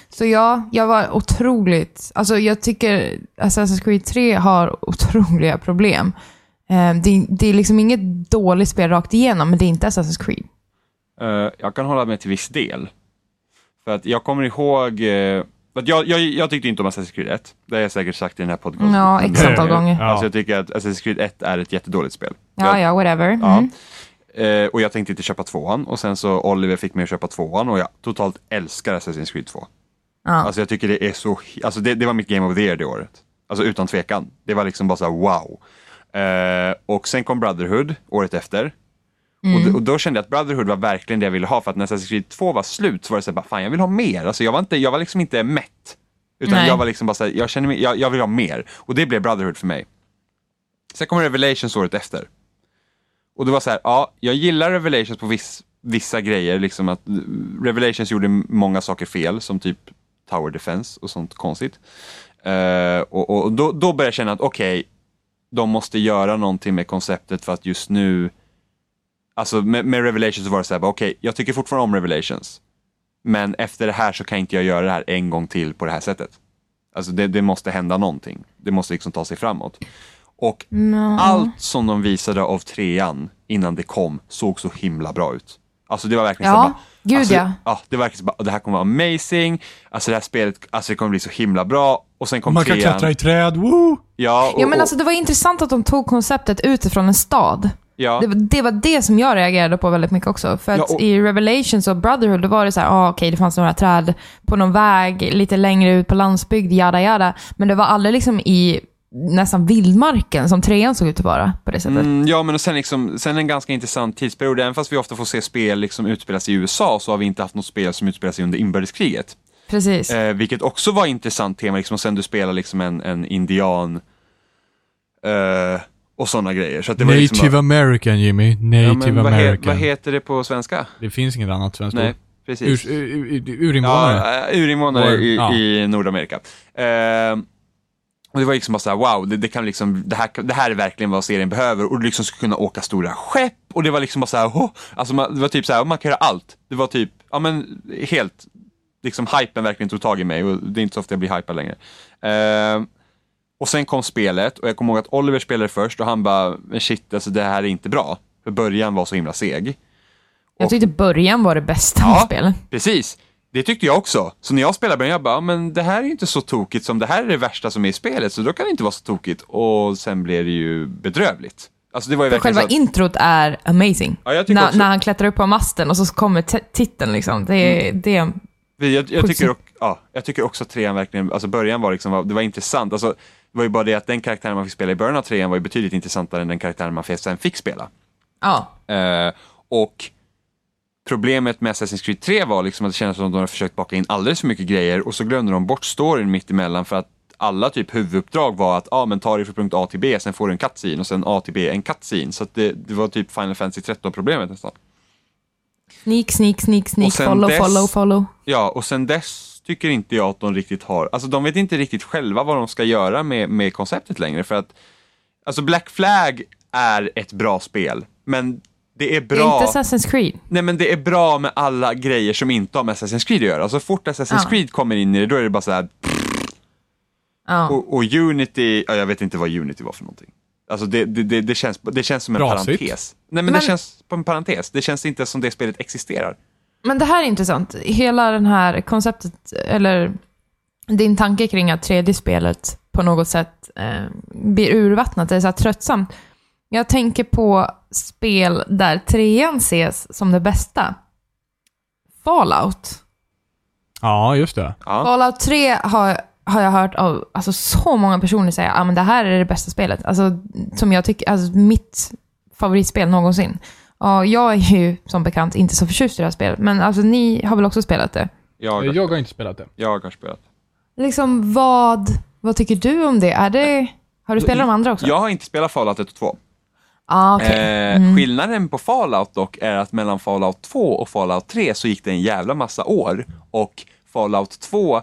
Så ja, jag var otroligt... Alltså jag tycker Assassin's Creed 3 har otroliga problem. Eh, Det, det är liksom inget dåligt spel rakt igenom, men det är inte Assassin's Creed. Eh, jag kan hålla med till viss del. För att jag kommer ihåg, att jag, jag, jag tyckte inte om Assassin's Creed 1. Det har jag säkert sagt i den här podcasten. Ja, x antal gånger. Ja. Alltså jag tycker att Assassin's Creed 1 är ett jättedåligt spel. Ja, ja, whatever. Ja. Mm. Eh, och jag tänkte inte köpa tvåan och sen så Oliver fick mig att köpa tvåan och jag totalt älskar Assassin's Creed 2. Ja. Alltså jag tycker det är så, alltså det, det var mitt Game of the Year det året. Alltså utan tvekan. Det var liksom bara så här, wow. Eh, och sen kom Brotherhood året efter. Och, d- och då kände jag att Brotherhood var verkligen det jag ville ha för att när Assassin's Creed 2 var slut så var det så här, bara, fan jag vill ha mer. Alltså jag var, inte, jag var liksom inte mätt. Utan Nej. jag var liksom bara så här, jag mig, jag, jag vill ha mer. Och det blev Brotherhood för mig. Sen kom Revelations året efter. Och det var så här, ja, jag gillar Revelations på viss, vissa grejer, liksom att eh, Revelations gjorde många saker fel, som typ Tower Defense och sånt konstigt. Uh, och och då, då började jag känna att okej, de måste göra någonting med konceptet för att just nu, alltså med, med Revelations så var det så här, okej, okej, jag tycker fortfarande om Revelations, men efter det här så kan inte jag göra det här en gång till på det här sättet. Alltså det, det måste hända någonting. Det måste liksom ta sig framåt. Och Ja. allt som de visade av trean innan det kom såg så himla bra ut. Alltså det var verkligen Ja, så bara, gud alltså, ja. ja. Det var verkligen så bara, det här kommer vara amazing, alltså det här spelet, alltså det kommer bli så himla bra. Och sen kom Man kan trean. klättra i träd, woo! Ja, och, Ja, men och- alltså det var intressant att de tog konceptet utifrån en stad. ja. Det, var- det var det som jag reagerade på väldigt mycket också. För att Ja, och- i Revelations och Brotherhood, då var det så här, ah, okej, det fanns några träd på någon väg lite längre ut på landsbygd, jada jada. Men det var aldrig liksom i nästan vildmarken som trean såg ut att vara på det sättet. Mm, ja, men och sen, liksom, sen en ganska intressant tidsperiod. Även fast vi ofta får se spel liksom utspelas i USA så har vi inte haft något spel som utspelar sig under inbördeskriget. Precis. Eh, vilket också var ett intressant tema, liksom, och sen du spelar liksom en, en indian eh, och sådana grejer. Så att det var Native liksom bara, American Jimmy, Native ja, men vad, he, American. vad heter det på svenska? det finns inget annat svenskt Nej, ord. precis. Ur, ur, ur, urinvånare. Ja, eh, urinvånare Or- i, ja. i Nordamerika. Eh, och det var liksom bara såhär, wow, det, det, kan liksom, det, här, det här är verkligen vad serien behöver och du liksom ska kunna åka stora skepp och det var liksom bara såhär, oh, alltså man, det var typ såhär, man kan göra allt. Det var typ, ja men helt, liksom hypen verkligen tog tag i mig och det är inte så ofta jag blir hypad längre. Eh, och sen kom spelet och jag kommer ihåg att Oliver spelade först och han bara, men shit, alltså det här är inte bra. För början var så himla seg. jag tyckte början var det bästa Ja. med spelet. Precis. Det tyckte jag också. Så när jag spelade började jag bara, "Ja, men det här är ju inte så tokigt som det här är det värsta som är i spelet, så då kan det inte vara så tokigt. Och sen blev det ju bedrövligt. Alltså det var ju För själva att, introt är amazing. Ja, jag när, också- när han klättrar upp på masten och så kommer titeln liksom. Det, är Mm. det, jag, jag, Sjukt tycker, och, ja, jag tycker också att trean verkligen, alltså början var liksom, det var intressant. Alltså, det var ju bara det att den karaktären man fick spela i början av trean var ju betydligt intressantare än den karaktären man sen fick spela. ja. Eh, och problemet med Assassin's Creed 3 var liksom att det kändes som att de hade försökt baka in alldeles för mycket grejer och så glömde de bort storyn mitt emellan för att alla typ huvuduppdrag var att ah, men ta dig från punkt A till B, sen får du en cutscene och sen A till B en cutscene. Så det, det var typ Final Fantasy 13 problemet nästan. Sneak, sneak, sneak, sneak, follow, dess- follow, follow. Ja, och sen dess tycker inte jag att de riktigt har, alltså de vet inte riktigt själva vad de ska göra med, med konceptet längre för att Alltså Black Flag är ett bra spel, men det är Det är bra. inte Assassin's Creed. Nej men det är bra med alla grejer som inte har med Assassin's Creed att göra. Så fort Assassin's Ja. Creed kommer in i det, då är det bara så här. Ja. Och, och Unity, ja, jag vet inte vad Unity var för någonting. Alltså det, det, det, det, känns, det känns som en Brasigt. parentes. Nej men, Men- det känns som en parentes. Det känns inte som det spelet existerar. Men det här är intressant. Hela den här konceptet, eller din tanke kring att tredje spelet på något sätt eh, blir urvattnat, det är så här tröttsamt. Jag tänker på spel där trean ses som det bästa. Fallout. Ja, just det. Ja. Fallout 3 har, har jag hört av alltså, så många personer säga att ah, men det här är det bästa spelet. Alltså, som jag tycker, alltså mitt favoritspel någonsin. Ja, jag är ju som bekant inte så förtjust i det här spelet, men alltså, ni har väl också spelat det? Jag, har, Jag har inte spelat det. jag har spelat. Liksom vad, vad tycker du om det? Är det har du spelat de andra också? Jag har inte spelat Fallout 1 och 2. Ah, okej. Eh, Mm. Skillnaden på Fallout dock är att mellan Fallout 2 och Fallout 3 så gick det en jävla massa år och Fallout 2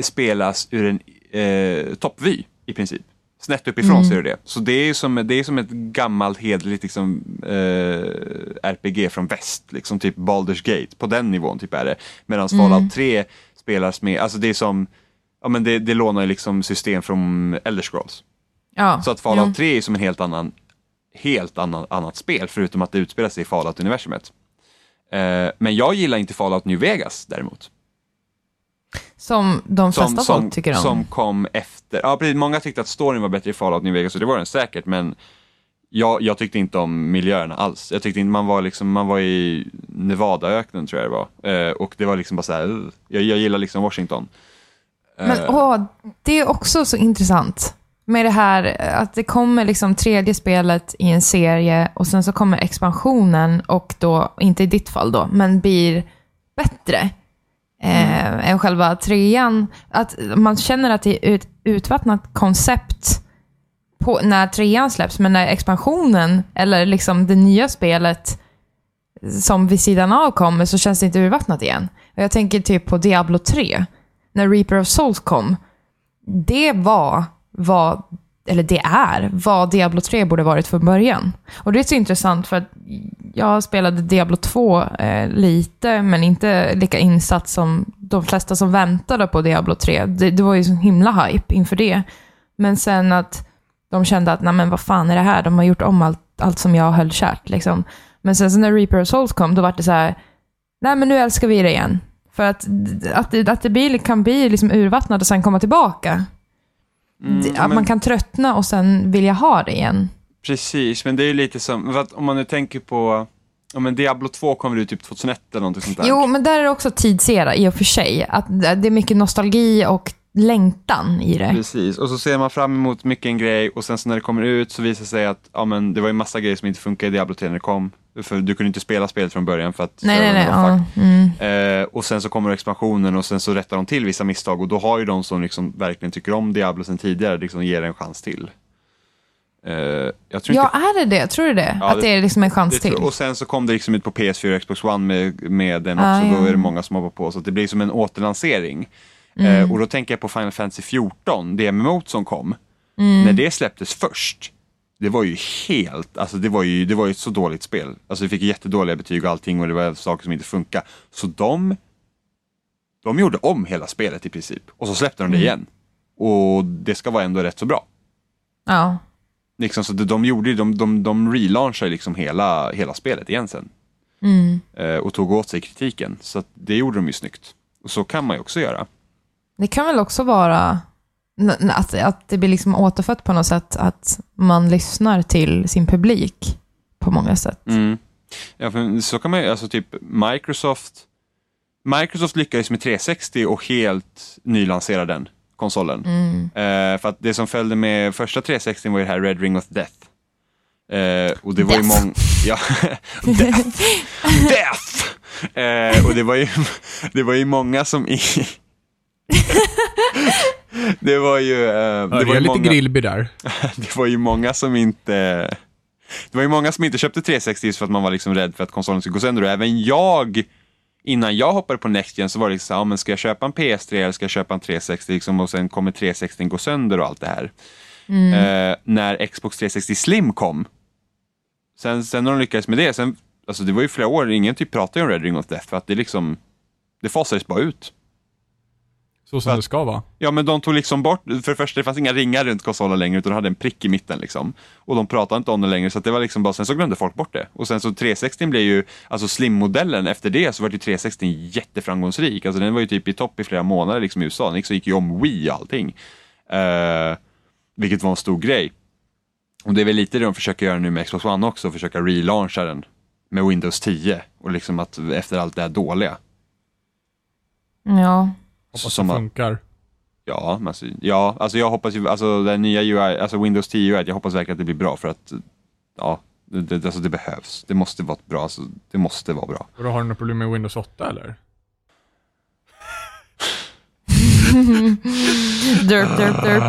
spelas ur en eh, toppvy i princip. Snett uppifrån Mm. ser du det. Så det är som, det är som ett gammalt hederligt liksom, eh, RPG från väst, liksom typ Baldur's Gate. På den nivån typ är det. Medan Mm. Fallout 3 spelas med, alltså det är som, ja men det, det lånar liksom system från Elder Scrolls. ja. Så att Fallout jo. 3 är som en helt annan, helt annan, annat spel, förutom att det utspelar sig i Fallout-universumet. Eh, men jag gillar inte Fallout New Vegas däremot. Som de flesta Som, som, folk tycker om. som kom efter. Ja, precis, många tyckte att storyn var bättre i Fallout New Vegas och det var den säkert, men jag, jag tyckte inte om miljöerna alls. Jag tyckte inte, man var liksom, man var i Nevadaöknen tror jag det var. Eh, och det var liksom bara så här, jag, jag gillar liksom Washington. Men Eh, åh, det är också så intressant med det här att det kommer liksom tredje spelet i en serie och sen så kommer expansionen och då, inte i ditt fall då, men blir bättre eh, än själva trean. Att man känner att det är ett utvattnat koncept på, när trean släpps, men när expansionen eller liksom det nya spelet som vid sidan av kommer så känns det inte urvattnat igen. Och jag tänker typ på Diablo 3 när Reaper of Souls kom, det var vad, eller det är vad Diablo 3 borde varit från början. Och det är så intressant för att jag spelade Diablo 2 eh, lite, men inte lika insatt som de flesta som väntade på Diablo 3. Det, det var ju sån himla hype inför det. Men sen att de kände att, nej men vad fan är det här? De har gjort om allt, allt som jag höll kärt liksom. Men sen så när Reaper of Souls kom, då var det så här, nej men nu älskar vi det igen. För att, att, det, att det blir, kan bli liksom urvattnat och sen komma tillbaka mm, att men- man kan tröttna och sen vilja ha det igen. Precis, men det är ju lite som, om man nu tänker på, ja men Diablo 2 kom väl ut typ 2001 eller någonting sånt där. Jo, men där är det också tidsera i och för sig. Att det är mycket nostalgi och längtan i det. Precis, och så ser man fram emot mycket en grej och sen så när det kommer ut så visar det sig att ja, men det var ju massa grejer som inte funkade i Diablo 3 när det kom. För du kunde inte spela spelet från början för att Nej, nej, nej. Ja, mm. Eh, och sen så kommer expansionen och sen så rättar de till vissa misstag och då har ju de som liksom verkligen tycker om Diablo sen tidigare liksom ger en chans till. Eh, ja, inte är det det? Tror du det? Ja, att det- det är liksom en chans till? tror- och sen så kom det liksom ut på PS4 och Xbox One med, med den också, Ah, då ja. är det många som hoppar på. Så att det blir som en återlansering. Mm. Eh, och då tänker jag på Final Fantasy 14, det MMO som kom. Mm. När det släpptes först, det var ju helt, alltså det var ju, det var ju ett så dåligt spel. Alltså det fick jättedåliga betyg och allting och det var saker som inte funkade. Så de, de gjorde om hela spelet i princip. Och så släppte de Mm. det igen. Och det ska vara ändå rätt så bra. Ja. Liksom, så de, de gjorde de, de, de relaunchade liksom hela, hela spelet igen sen. Mm. eh, och tog åt sig kritiken. Så det gjorde de ju snyggt. Och så kan man ju också göra. Det kan väl också vara att, att det blir liksom återfött på något sätt, att man lyssnar till sin publik på många sätt. Mm. Ja, för så kan man ju, alltså typ Microsoft Microsoft lyckades med 360 och helt nylansera den konsolen. Mm. Eh, för att det som följde med första 360 var ju det här Red Ring of Death. Eh, och det var ju Death. många... Ja, Death! Death! Eh, och det var ju, det var ju många som i... det var ju... Eh, det, var ju lite många, grillby där. det var ju många som inte... Det var ju många som inte köpte 360 just för att man var liksom rädd för att konsolen skulle gå sönder. Och även jag, innan jag hoppade på Next Gen så var det liksom, ja, men ska jag köpa en PS3 eller ska jag köpa en 360 liksom, och sen kommer 360 gå sönder och allt det här. Eh, när Xbox 360 Slim kom, sen, sen när de lyckades med det, sen, alltså det var ju flera år, ingen typ pratade om Red Ring of Death för att det liksom, det fasades bara ut. Så som För- det ska vara. Ja, men de tog liksom bort, för det första, det fanns inga ringar runt konsolen längre, utan de hade en prick i mitten liksom. Och de pratade inte om det längre, så att det var liksom bara, sen så glömde folk bort det. Och sen så 360 blev ju, alltså slim-modellen, efter det så var ju 360 jätteframgångsrik. Alltså den var ju typ i topp i flera månader liksom i USA, den gick, så gick ju om Wii och allting. Eh, vilket var en stor grej. Och det är väl lite det de försöker göra nu med Xbox One också, försöka relauncha den med Windows 10. Och liksom att efter allt det här dåliga. Ja. Hoppas Som det att- funkar. Ja, alltså, ja, alltså jag hoppas ju, alltså den nya UI, alltså Windows 10 UI, jag hoppas verkligen att det blir bra för att, ja, det, alltså det behövs. Det måste vara bra, alltså, det måste vara bra. Och då har du något problem med Windows 8 eller? Derp, derp, derp.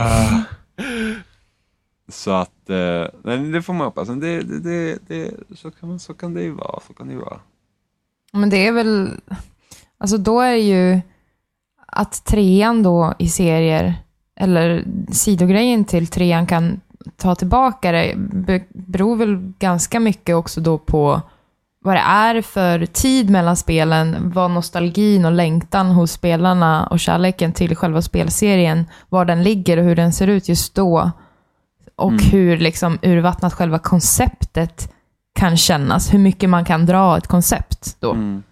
Så att, eh, nej, det får man hoppas. Det, det, det, det, så, kan man, så kan det ju vara, så kan det ju vara. Men det är väl, alltså då är ju att trean då i serier, eller sidogrejen till trean kan ta tillbaka det, be- beror väl ganska mycket också då på vad det är för tid mellan spelen, vad nostalgin och längtan hos spelarna och kärleken till själva spelserien, var den ligger och hur den ser ut just då. Och Mm. hur liksom urvattnat själva konceptet kan kännas, hur mycket man kan dra ett koncept då. Mm.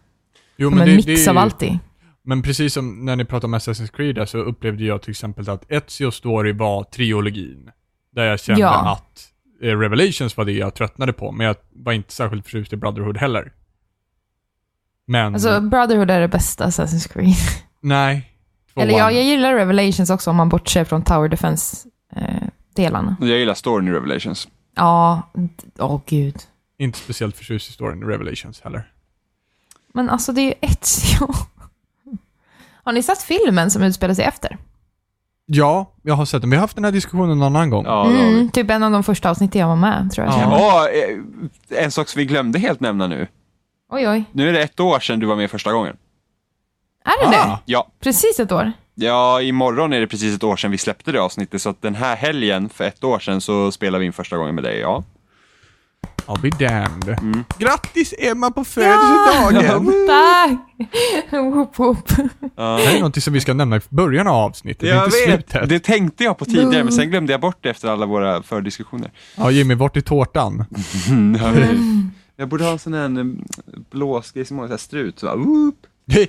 Jo, Som en det- mix det är av ju- allt i. Men precis som när ni pratade om Assassin's Creed där, så upplevde jag till exempel att Ezio Story var triologin. Där jag kände Ja. att eh, Revelations var det jag tröttnade på, men jag var inte särskilt förtjust i Brotherhood heller. Men, Alltså, Brotherhood är det bästa Assassin's Creed. nej. Tvåan. Eller ja, jag gillar Revelations också om man bortser från Tower Defense-delarna. Jag gillar storyn i Revelations. ja, åh gud. Inte speciellt förtjust i storyn i Revelations heller. Men alltså det är ju Ezio. Har ni sett filmen som utspelar sig efter? Ja, jag har sett den. Vi har haft den här diskussionen en annan gång. Ja, det har vi. Mm, typ en av de första avsnitten jag var med, tror jag. Ja. Ja. Åh, eh, en sak som vi glömde helt nämna nu. Oj, oj. Nu är det ett år sedan du var med första gången. Är det Ah. det? Ja, Precis ett år? ja, imorgon är det precis ett år sedan vi släppte det avsnittet, så att den här helgen för ett år sedan så spelar vi in första gången med dig, ja. I'll be damned. Mm. Grattis Emma på födelsedagen! Tack! Whoop, whoop. Det här är något som vi ska nämna i början av avsnittet, Jag inte vet, slutet. det tänkte jag på tidigare, men sen glömde jag bort det efter alla våra fördiskussioner. Ja, Jimmy, vart är tårtan? Jag borde ha en sån här en blåsgrej som har strut, så bara, whoop. Det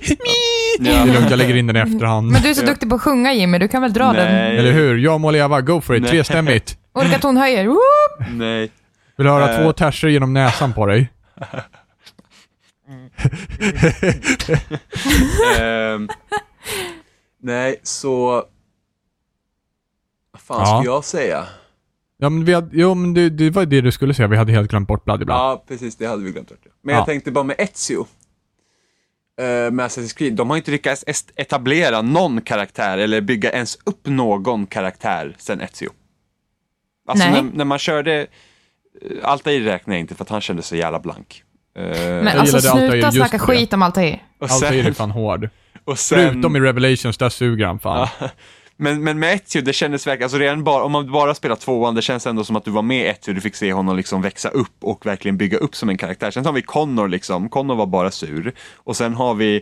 är lugnt, jag lägger in den i efterhand. Men du är så duktig på att sjunga Jimmy, du kan väl dra den? Nej, Eller hur? Jag må leva, go for it, trestämmigt. Olika tonhöjer. Whoop! nej. Vill du höra Eh. två terser genom näsan på dig? Ehm, nej, så... Vad fan Ja. ska jag säga? Ja, men vi hade, jo, men det, det var det du skulle säga, vi hade helt glömt bort Bloody Blood. Ja, precis, det hade vi glömt bort. Men Ja. jag tänkte bara med Ezio, eh, med Assassin's Creed, de har inte lyckats etablera någon karaktär eller bygga ens upp någon karaktär sen Ezio. Alltså Nej. när, när man körde, eh, Altair räknar jag inte för att han kände så jävla blank. Eh, Men Jag alltså Altair sluta just snacka skit om Altair. och Altair är sen, fan hård. och sen, Förutom i Revelations, där suger han fan. Ja. Men, men med Ezio, det kändes verkligen, alltså redan bara, om man bara spelar tvåan, det känns ändå som att du var med i Ezio, du fick se honom liksom växa upp och verkligen bygga upp som en karaktär. Sen har vi Connor liksom, Connor var bara sur. Och sen har vi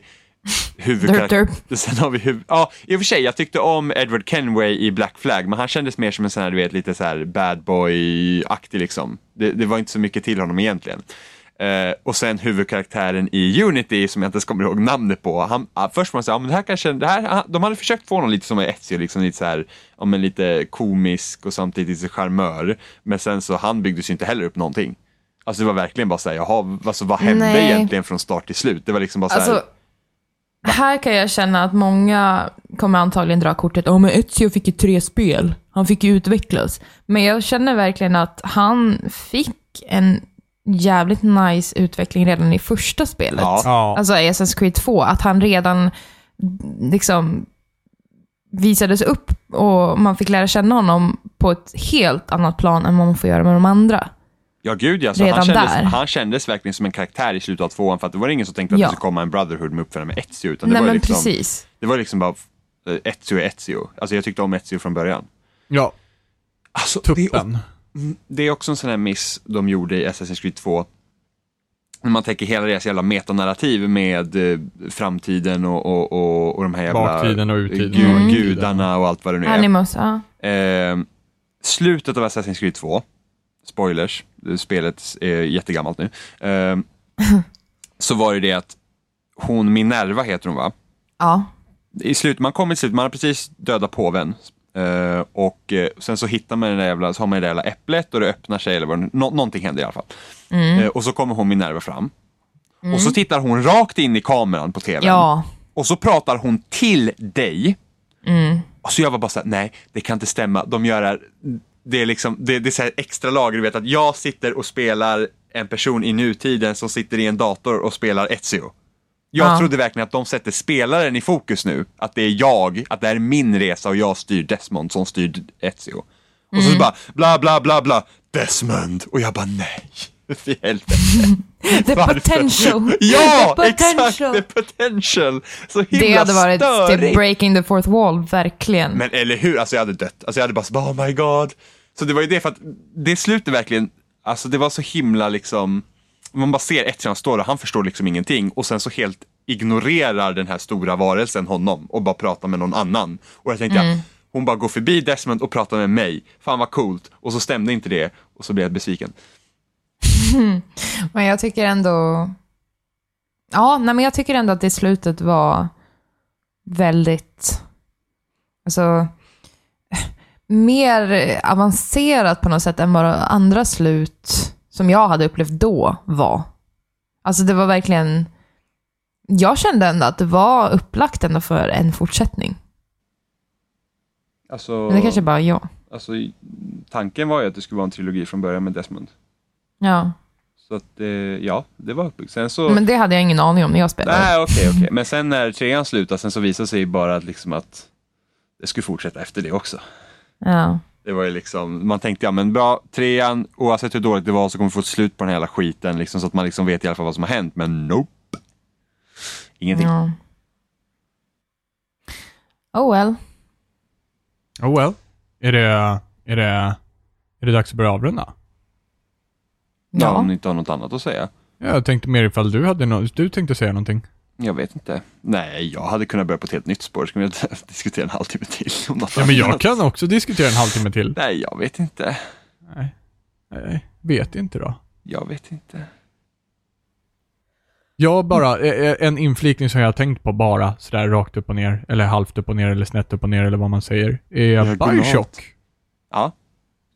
Derp. Sen har vi huv- ja, i och för sig, jag tyckte om Edward Kenway i Black Flag, men han kändes mer som en sån här, du vet, lite så här bad boy-aktig liksom. Det, det var inte så mycket till honom egentligen. Eh, och sen huvudkaraktären i Unity som jag inte ens kommer ihåg namnet på. Han, först var man säga, ah, men det här kanske, det här, de hade försökt få honom lite som Ezio, liksom lite så här, ja, men lite komisk och samtidigt lite charmör. Men sen så han byggdes ju inte heller upp någonting. Alltså det var verkligen bara såhär, jaha, alltså, vad hände Nej. egentligen från start till slut? Det var liksom bara såhär, Alltså, här kan jag känna att många kommer antagligen dra kortet, ja men Ezio fick ju tre spel, han fick ju utvecklas. Men jag känner verkligen att han fick en jävligt nice utveckling redan i första spelet. Ja. Ja. Alltså Assassin's Creed 2, att han redan liksom visades upp och man fick lära känna honom på ett helt annat plan än vad man får göra med de andra. Ja gud ja, så han, kändes, där. han kändes verkligen som en karaktär i slutet av tvåan för att det var ingen som tänkte att Ja. det skulle komma en Brotherhood med uppföljare med Ezio utan det Nej var men liksom, precis. det var liksom bara eh, Ezio är Ezio. Alltså jag tyckte om Ezio från början. ja, Alltså, det, är, tuppen. o- det är också en sån här miss de gjorde i Assassin's Creed 2. När man tänker hela deras jävla metanarrativ med eh, framtiden och, och, och, och de här jävla Baktiden och urtiden gu- och Mm. gudarna och allt vad det nu är. Animus, ja. Eh, slutet av Assassin's Creed 2, spoilers, spelet är jättegammalt nu. Eh, så var det det att hon, Minerva heter hon va? Ja. I slut, man kommer till slut, man har precis dödat påven. Eh, och eh, sen så hittar man den där jävla, så har man det där jävla äpplet och det öppnar sig eller vad nå, någonting händer i alla fall. Eh, och så kommer hon Minerva fram. Och så tittar hon rakt in i kameran på tvn. Ja. Och så pratar hon till dig. Och så jag var bara såhär, nej det kan inte stämma. De gör det här, det är liksom, det, det är så extra lager, du vet att jag sitter och spelar en person i nutiden som sitter i en dator och spelar Ezio. Jag Ja. trodde verkligen att de sätter spelaren i fokus nu, att det är jag, att det här är min resa och jag styr Desmond som styr Ezio. Och Mm. så bara bla bla bla bla, Desmond. Och jag bara nej, för helvete. The Varför? potential. Ja, The exakt! potential. The potential! Så himla Det hade varit störigt. typ breaking the fourth wall, verkligen. Men eller hur, alltså jag hade dött. Alltså jag hade bara så, oh my god. Så det var ju det för att det slutet verkligen, alltså det var så himla liksom, man bara ser ett han står och han förstår liksom ingenting och sen så helt ignorerar den här stora varelsen honom och bara pratar med någon annan. Och jag tänkte, ja, hon bara går förbi Desmond och pratar med mig. Fan vad coolt. Och så stämde inte det och så blev jag besviken. Men jag tycker ändå... Ja, nej, men jag tycker ändå att det slutet var väldigt... Alltså... Mer avancerat på något sätt än vad andra slut som jag hade upplevt då var. Alltså det var verkligen... Jag kände ändå att det var upplagt ändå för en fortsättning. Alltså, Men det kanske bara jag. alltså, tanken var ju att det skulle vara en trilogi från början med Desmond. Ja. Så att, eh, ja, det var uppbyggt. Sen så... Men det hade jag ingen aning om när jag spelade. Nej, okej, okej. Men sen när trean slutade, sen så visade sig bara liksom att det skulle fortsätta efter det också. Ja. Det var ju liksom, man tänkte ja men bra, trean, oavsett hur dåligt det var så kommer vi få ett slut på den här jävla skiten liksom, så att man liksom vet i alla fall vad som har hänt, men nope. Ingenting. ja. Oh well. Oh well. Är det, är det, är det dags att börja avrunda? Ja. Ja. Om ni inte har något annat att säga. Jag tänkte mer ifall du hade no du tänkte säga någonting. Jag vet inte. Nej, jag hade kunnat börja på ett helt nytt spår. Ska vi diskutera en halvtimme till? Om något Ja, men jag annat? kan också diskutera en halvtimme till. Nej, jag vet inte. Nej, vet inte då. Jag vet inte. Jag bara, eh, eh, en inflikning som jag har tänkt på bara sådär rakt upp och ner, eller halvt upp och ner, eller snett upp och ner, eller vad man säger, är. Bioshock Ja.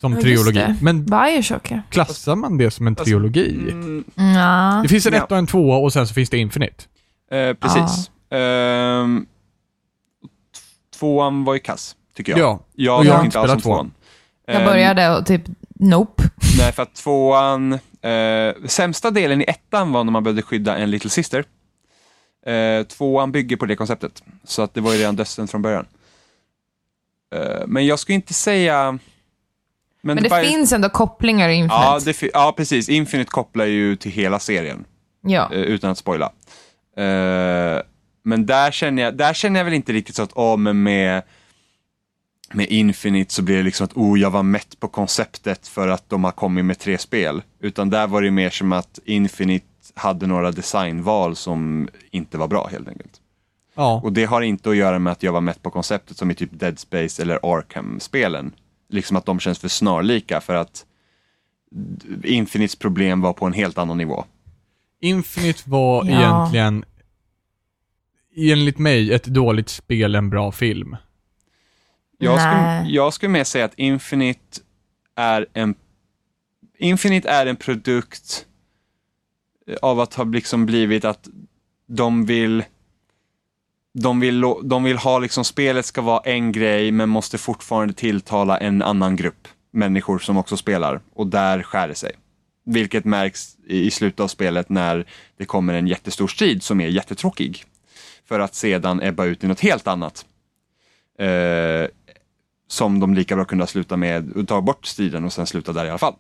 som Ja, trilogi. Men Bioshock, ja. klassar man det som en trilogi? Mm, Ja. Det finns en Ja. ett och en tvåa och sen så finns det Infinite. Eh, precis. Ehm, t- tvåan var ju kass, tycker jag. Ja. Jag Och jag har inte spelat tvåan. tvåan. Jag Ehm, började och typ, nope. Nej, för att tvåan... Eh, sämsta delen i ettan var när man behövde skydda en Little Sister. Eh, tvåan bygger på det konceptet, så att det var ju redan döden från början. Eh, men jag skulle inte säga... Men det bara- finns ändå kopplingar i Infinite. Ja, ja, precis. Infinite kopplar ju till hela serien, ja. eh, utan att spoila. Eh, men där känner, jag, där känner jag väl inte riktigt så att, oh, men med, med Infinite så blir det liksom att, oh, jag var mätt på konceptet för att de har kommit med tre spel. Utan där var det mer som att Infinite hade några designval som inte var bra helt enkelt. Ja. Och det har inte att göra med att jag var mätt på konceptet som i typ Dead Space eller Arkham-spelen. Liksom att de känns för snarlika för att Infinites problem var på en helt annan nivå. Infinite var Ja. egentligen, enligt mig, ett dåligt spel, en bra film. Jag skulle, jag skulle mer säga att Infinite är en Infinite är en produkt av att ha liksom blivit att de vill de vill, de vill ha liksom spelet ska vara en grej men måste fortfarande tilltala en annan grupp människor som också spelar och där skär det sig. Vilket märks i slutet av spelet när det kommer en jättestor strid som är jättetråkig. För att sedan ebba ut i något helt annat. Eh, som de lika bra kunde ha slutat med ta bort striden och sen sluta där i alla fall.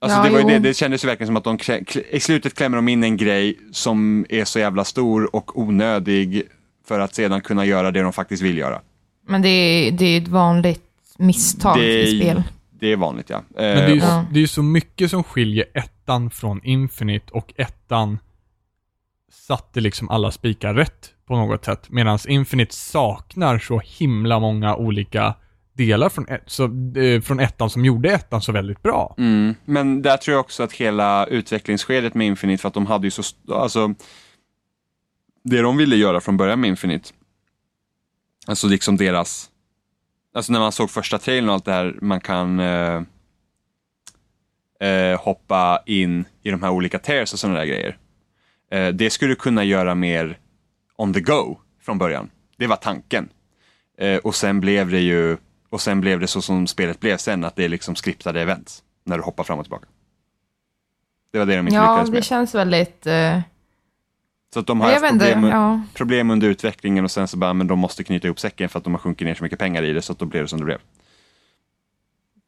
Alltså Ja, det, var det, det kändes ju verkligen som att de klä, klä, i slutet klämmer de in en grej som är så jävla stor och onödig för att sedan kunna göra det de faktiskt vill göra. Men det är, det är ett vanligt misstag Det i spel. Det är vanligt ja. Men det är, ju, Eh, Ja. det är ju så mycket som skiljer ettan från Infinite och ettan satte liksom alla spikar rätt på något sätt. Medan Infinite saknar så himla många olika delar från, ett, så, eh, från ettan som gjorde ettan så väldigt bra. Mm. Men där tror jag också att hela utvecklingsskedet med Infinite, för att de hade ju så, alltså, det de ville göra från början med Infinite, alltså liksom deras, alltså när man såg första trailern och allt det här, man kan eh, eh, hoppa in i de här olika tears och sådana där grejer. Eh, det skulle kunna göra mer on the go från början. Det var tanken. Eh, och sen blev det ju, och sen blev det så som spelet blev sen, att det är liksom skriptade events när du hoppar fram och tillbaka. Det var det de inte Ja, lyckades det med. känns väldigt... Så att de har haft problem, ja. problem under utvecklingen och sen så bara, men de måste knyta ihop säcken för att de har sjunkit ner så mycket pengar i det så att då blev det som det blev.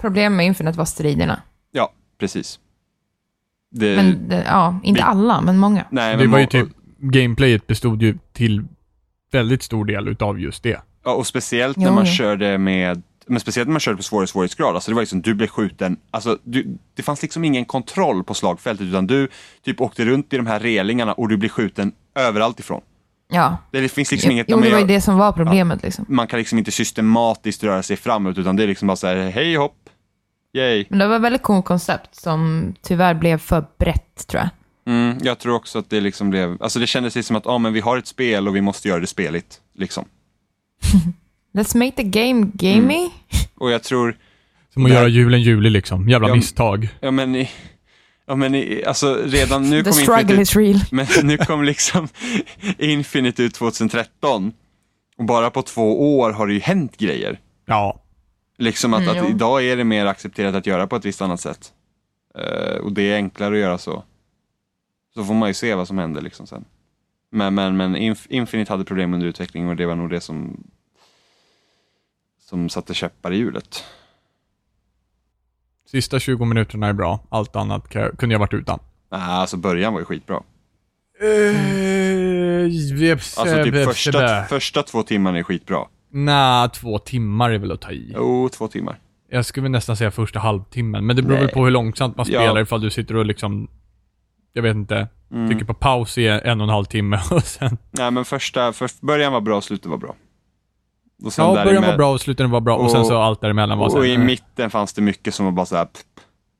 Problem med Infinite var striderna. Ja, precis. Det, Men det, ja, inte vi- alla, men många. nej, Det men var ju typ, gameplayet bestod ju till väldigt stor del utav just det. Ja, och speciellt när Jo, man jo. körde med men speciellt när man körde på svår svårighetsgrad, alltså det var liksom, du blev skjuten, alltså du, det fanns liksom ingen kontroll på slagfältet utan du typ åkte runt i de här relingarna och du blev skjuten överallt ifrån. Ja. Det, finns liksom inget, jo, det var ju det som var problemet liksom. man kan liksom inte systematiskt röra sig framåt utan det är liksom bara så här, hej hopp, yay. Men det var ett väldigt coolt koncept som tyvärr blev för brett, tror jag. Mm, jag tror också att det liksom blev, alltså det kändes som att, ja men vi har ett spel och vi måste göra det speligt, liksom. Let's make the game gamey. Och jag tror, Som att göra julen julig liksom. Jävla Ja, misstag. ja men, i, ja men i, alltså redan nu The kom struggle Infinite, is real. men nu kom liksom Infinite ut 2013 och bara på två år har det ju hänt grejer. Ja. Liksom att, Mm, att idag är det mer accepterat att göra på ett visst annat sätt. Eh, och det är enklare att göra så. Så får man ju se vad som händer liksom sen. Men, men, men Inf- Infinite hade problem under utvecklingen och det var nog det som som satte käppar i hjulet. Sista 20 minuterna är bra. Allt annat kunde jag varit utan. Nej, alltså början var ju skitbra. Alltså typ första, första två timmarna är skitbra. Nej, två timmar är väl att ta i. Jo, två timmar. Jag skulle väl nästan säga första halvtimmen, men det beror väl Nej. på hur långsamt man Ja. spelar ifall du sitter och liksom, jag vet inte, Mm. trycker på paus i en och en halv timme och sen... Nej, men första, för, början var bra, slutet var bra. Och sen Ja, början var bra och slutet var bra och, sen Och- så allt däremellan var så Och i mitten fanns det mycket som var bara så här. pff,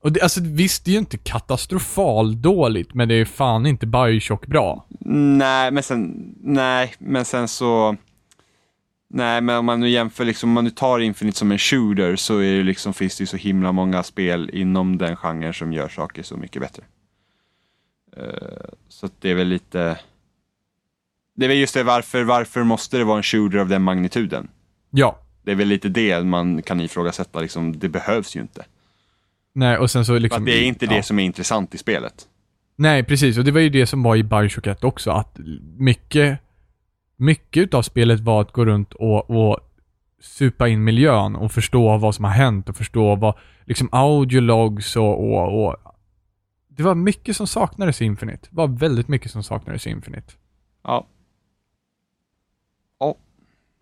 Och det, alltså visst, det är ju inte katastrofal dåligt, men det är fan inte Bioshock bra. Nej, men sen, nej, men sen så... Nej, men om man nu jämför, liksom, om man nu tar Infinite som en shooter så är det liksom, finns det ju så himla många spel inom den genren som gör saker så mycket bättre. Eh, så att det är väl lite... Det är väl just det, varför, varför måste det vara en shooter av den magnituden? Ja. Det är väl lite det man kan ifrågasätta, liksom, det behövs ju inte. Nej, och sen så För liksom... att det är inte ja. det som är intressant i spelet. Nej, precis. Och det var ju det som var i Bioshock 1 också, att mycket, mycket utav spelet var att gå runt och, och supa in miljön och förstå vad som har hänt och förstå vad, liksom audiologs och, och, och det var mycket som saknades i Infinite. Det var väldigt mycket som saknades i Infinite. Ja.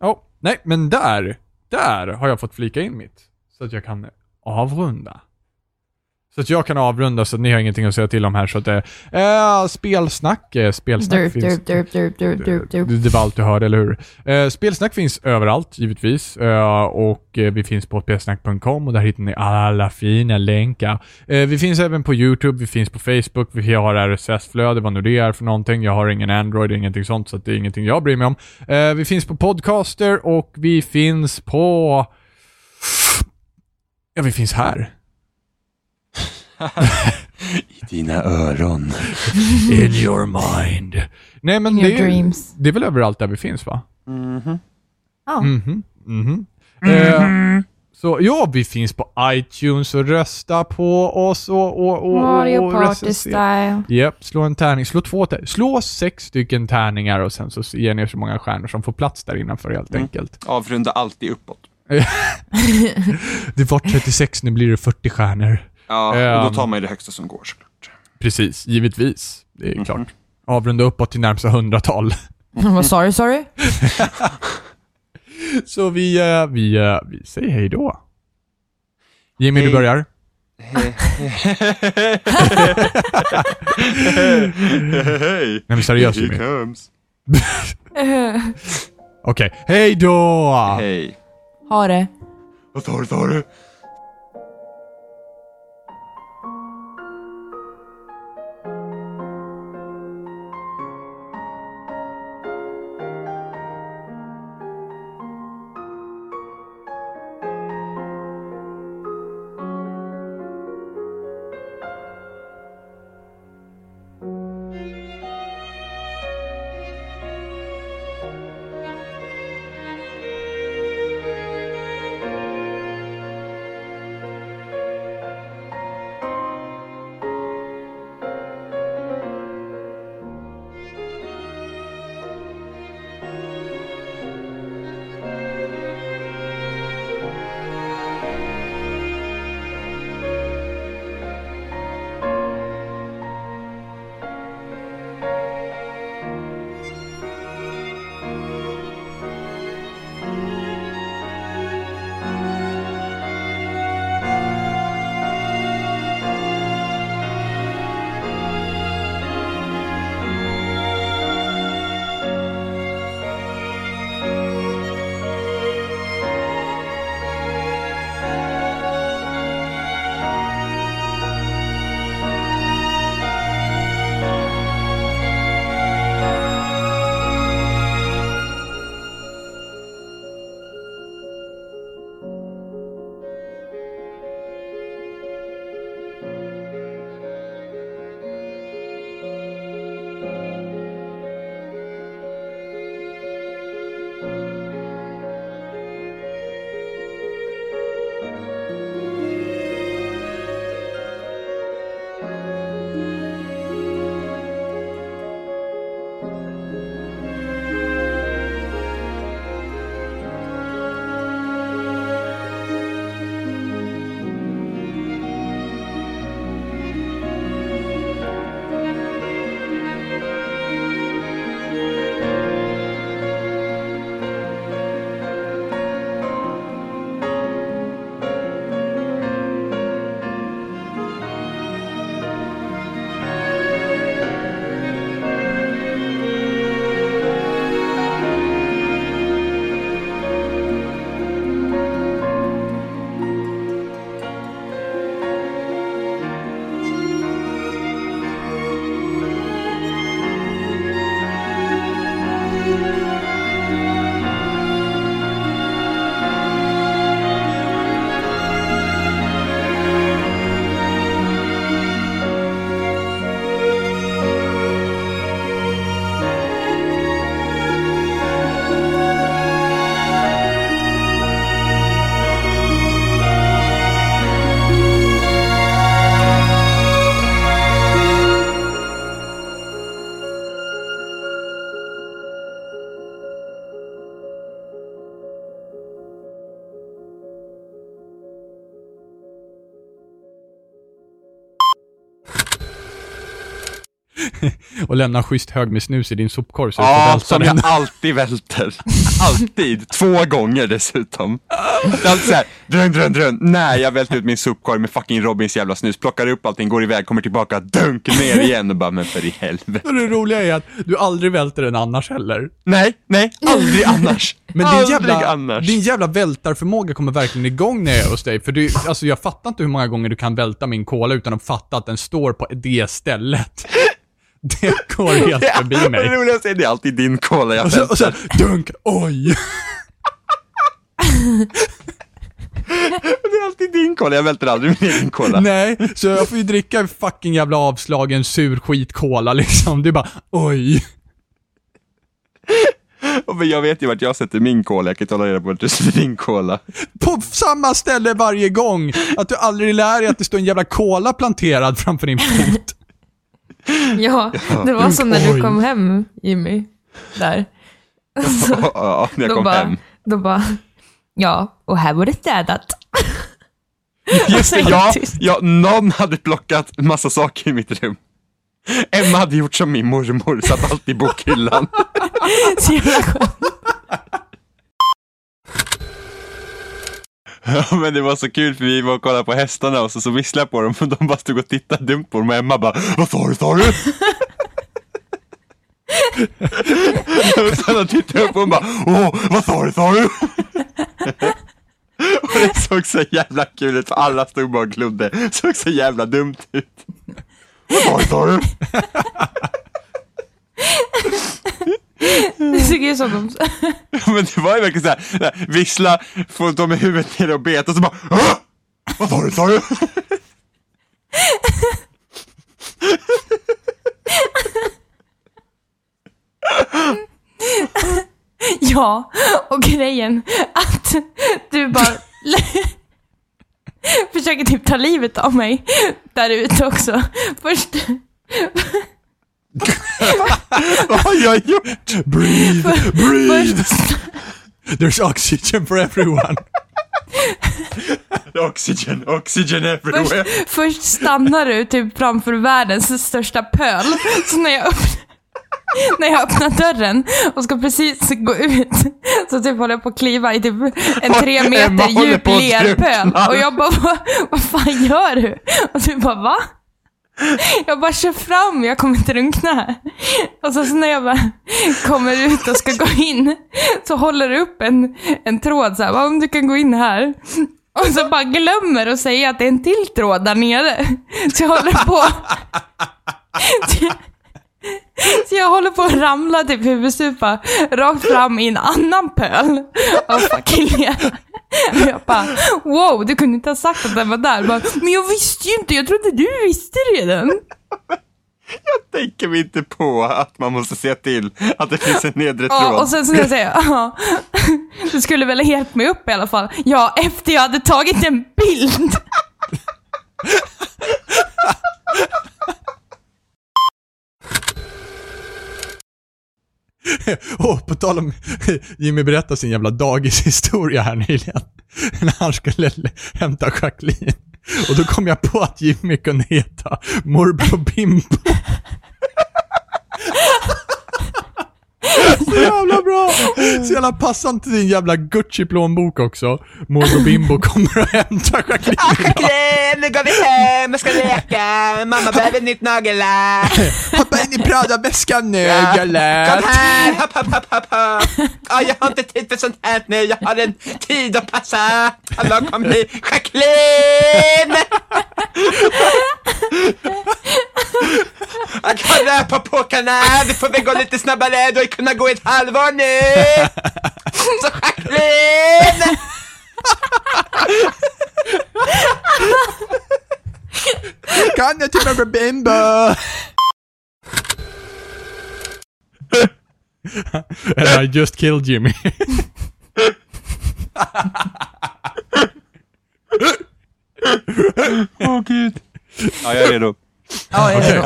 Ja, nej, men där, där har jag fått flika in mitt. Så att jag kan avrunda. Så att jag kan avrunda så att ni har ingenting att säga till om här. Så att det eh, spelsnack, eh, spelsnack Derp, finns... Det, det var allt du hörde, eller hur? Eh, spelsnack finns överallt, givetvis. Eh, och eh, vi finns på spelsnack.com och där hittar ni alla fina länkar. Eh, vi finns även på YouTube, vi finns på Facebook, vi har RSS-flöde, vad nu det är för någonting. Jag har ingen Android, ingenting sånt, så att det är ingenting jag bryr mig om. Vi finns på Podcaster och vi finns på... Ja, vi finns här. I dina öron. In your mind. Nej, men In det, your är, dreams. det är väl överallt där vi finns, va? Ja. Mhm, mhm. Eh, så ja, vi finns på iTunes och rösta på oss och, och, och, Mario och Party style. Japp, slå en tärning. Slå två tärningar. Slå sex stycken tärningar och sen så ger ni så många stjärnor som får plats där innanför helt Mm. enkelt. Avrunda alltid uppåt. Det var 36, nu blir det 40 stjärnor. Ja, och Ehm. då tar man ju det högsta som går såklart. Precis, givetvis. Det är Mhm. klart. Avrunda uppåt till närmsta hundratal. Vad sorry, sorry? Så vi, eh, vi, eh, vi säger hej då. Jimmy, du Hej. börjar. Hej! Nej men seriöst Jimmy. Okej, hej då! Hej. Ha det. Vad tar du, tar du? Och lämna schysst hög med snus i din sopkorg så du Ja, välta som jag alltid välter. Alltid. Två gånger dessutom. Det är alltid såhär, drön, drön, drön. Nej, jag välter ut min sopkorg med fucking Robins jävla snus, plockar upp allting, går iväg, kommer tillbaka, dunk ner igen och bara, men för i helvete. Och det roliga är att du aldrig välter den annars heller. Nej, nej, aldrig annars. Men din aldrig jävla, annars. din jävla vältarförmåga kommer verkligen igång när jag är hos dig. För du, alltså jag fattar inte hur många gånger du kan välta min cola utan att fatta att den står på det stället. Det går helt förbi Det mig. roligaste är det är alltid din cola jag Och så, och så dunk, oj! Det är alltid din cola, jag välter aldrig min egen cola. Nej, så jag får ju dricka en fucking jävla avslagen sur skit cola liksom. Det är bara, oj. Men jag vet ju vart jag sätter min cola, jag kan inte hålla reda på vart du sätter din cola. På samma ställe varje gång. Att du aldrig lär dig att det står en jävla cola planterad framför din fot. Ja, det var som när du kom hem, Jimmy. Där. Så, Ja, när jag då kom bara, hem. Då bara, ja, och här var det städat. Just det, ja, ja, någon hade plockat massa saker i mitt rum. Emma hade gjort som min mormor, satt allt i bokhyllan. Så jävla skönt. Ja, men det var så kul för vi var och kollade på hästarna och så, så visslade jag på dem och de bara stod och tittade dumt på dem och Emma bara Vad sa du, sa du? och sen tittade jag upp och hon bara Åh, vad sa du, sa du? och det såg så jävla kul ut för alla stod bara och glodde. Såg så jävla dumt ut. Vad sa du, sa du? Det tycker jag som de... Men det var ju verkligen såhär, vissla, få dem med huvudet ner och beta och så bara "Åh! Vad sa du, sa du? Ja, och grejen att du bara försöker typ ta livet av mig där ute också. Först, Vad har jag gjort? Breathe, breathe! There's oxygen for everyone. Oxygen, oxygen everywhere. först, först stannar du typ framför världens största pöl. Så när jag öppnar när jag öppnar dörren och ska precis gå ut så typ håller jag på att kliva i typ en tre meter djup lerpöl. Och jag bara, vad, vad fan gör du? Och du bara, va? Jag bara, kör fram, jag kommer inte drunkna här. Och så, så när jag bara kommer ut och ska gå in så håller du upp en, en tråd så här, om du kan gå in här. Och så bara glömmer att säga att det är en till tråd där nere. Så jag håller på... Så jag håller på att ramla typ huvudstupa rakt fram i en annan pöl av fucking lera. Jag bara, wow, du kunde inte ha sagt att den var där. Bara, men jag visste ju inte, jag trodde du visste redan. Jag tänker mig inte på att man måste se till att det finns en nedre Ja, tråd. och sen säger jag, ja, du skulle väl ha hjälpt mig upp i alla fall. Ja, efter jag hade tagit en bild. Och på tal om Jimmy berättade sin jävla dagishistoria här nyligen. När han skulle hämta Jacqueline. Och då kom jag på att Jimmy kunde heta Morbror Bimbo. Så jävla bra! Så jävla passande till din jävla Gucci-plånbok också. Morbror Bimbo kommer och hämtar Jacqueline idag. Jacqueline, nu går vi hem och ska leka. Mamma behöver nytt nagellack. Hoppa in i Prada-väskan nu, Kom Gillette. här, hopp, hopp, hopp, hopp. Ja, jag har inte tid för sånt här nu. Jag har en tid att passa. Hallå, kom hit. Jacqueline! Jag kan röpa påkarna. Det får väl gå lite snabbare. Du har ju kunnat gå ett halvår nu. Så Jacqueline! Kan jag till Morbror Bimbo? And I just killed Jimmy. Åh gud. Ja, jag är redo. Ja, jag är redo.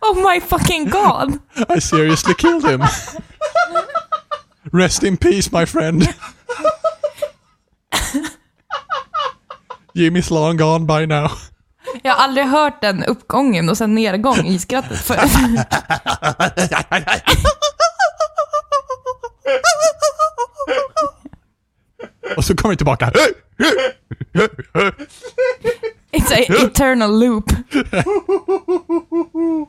Oh my fucking god! I seriously killed him. Rest in peace my friend. Jimmy's long gone by now. Jag har aldrig hört den uppgången och sen nedgång i skrattet för. Och så kommer vi tillbaka. It's a eternal loop.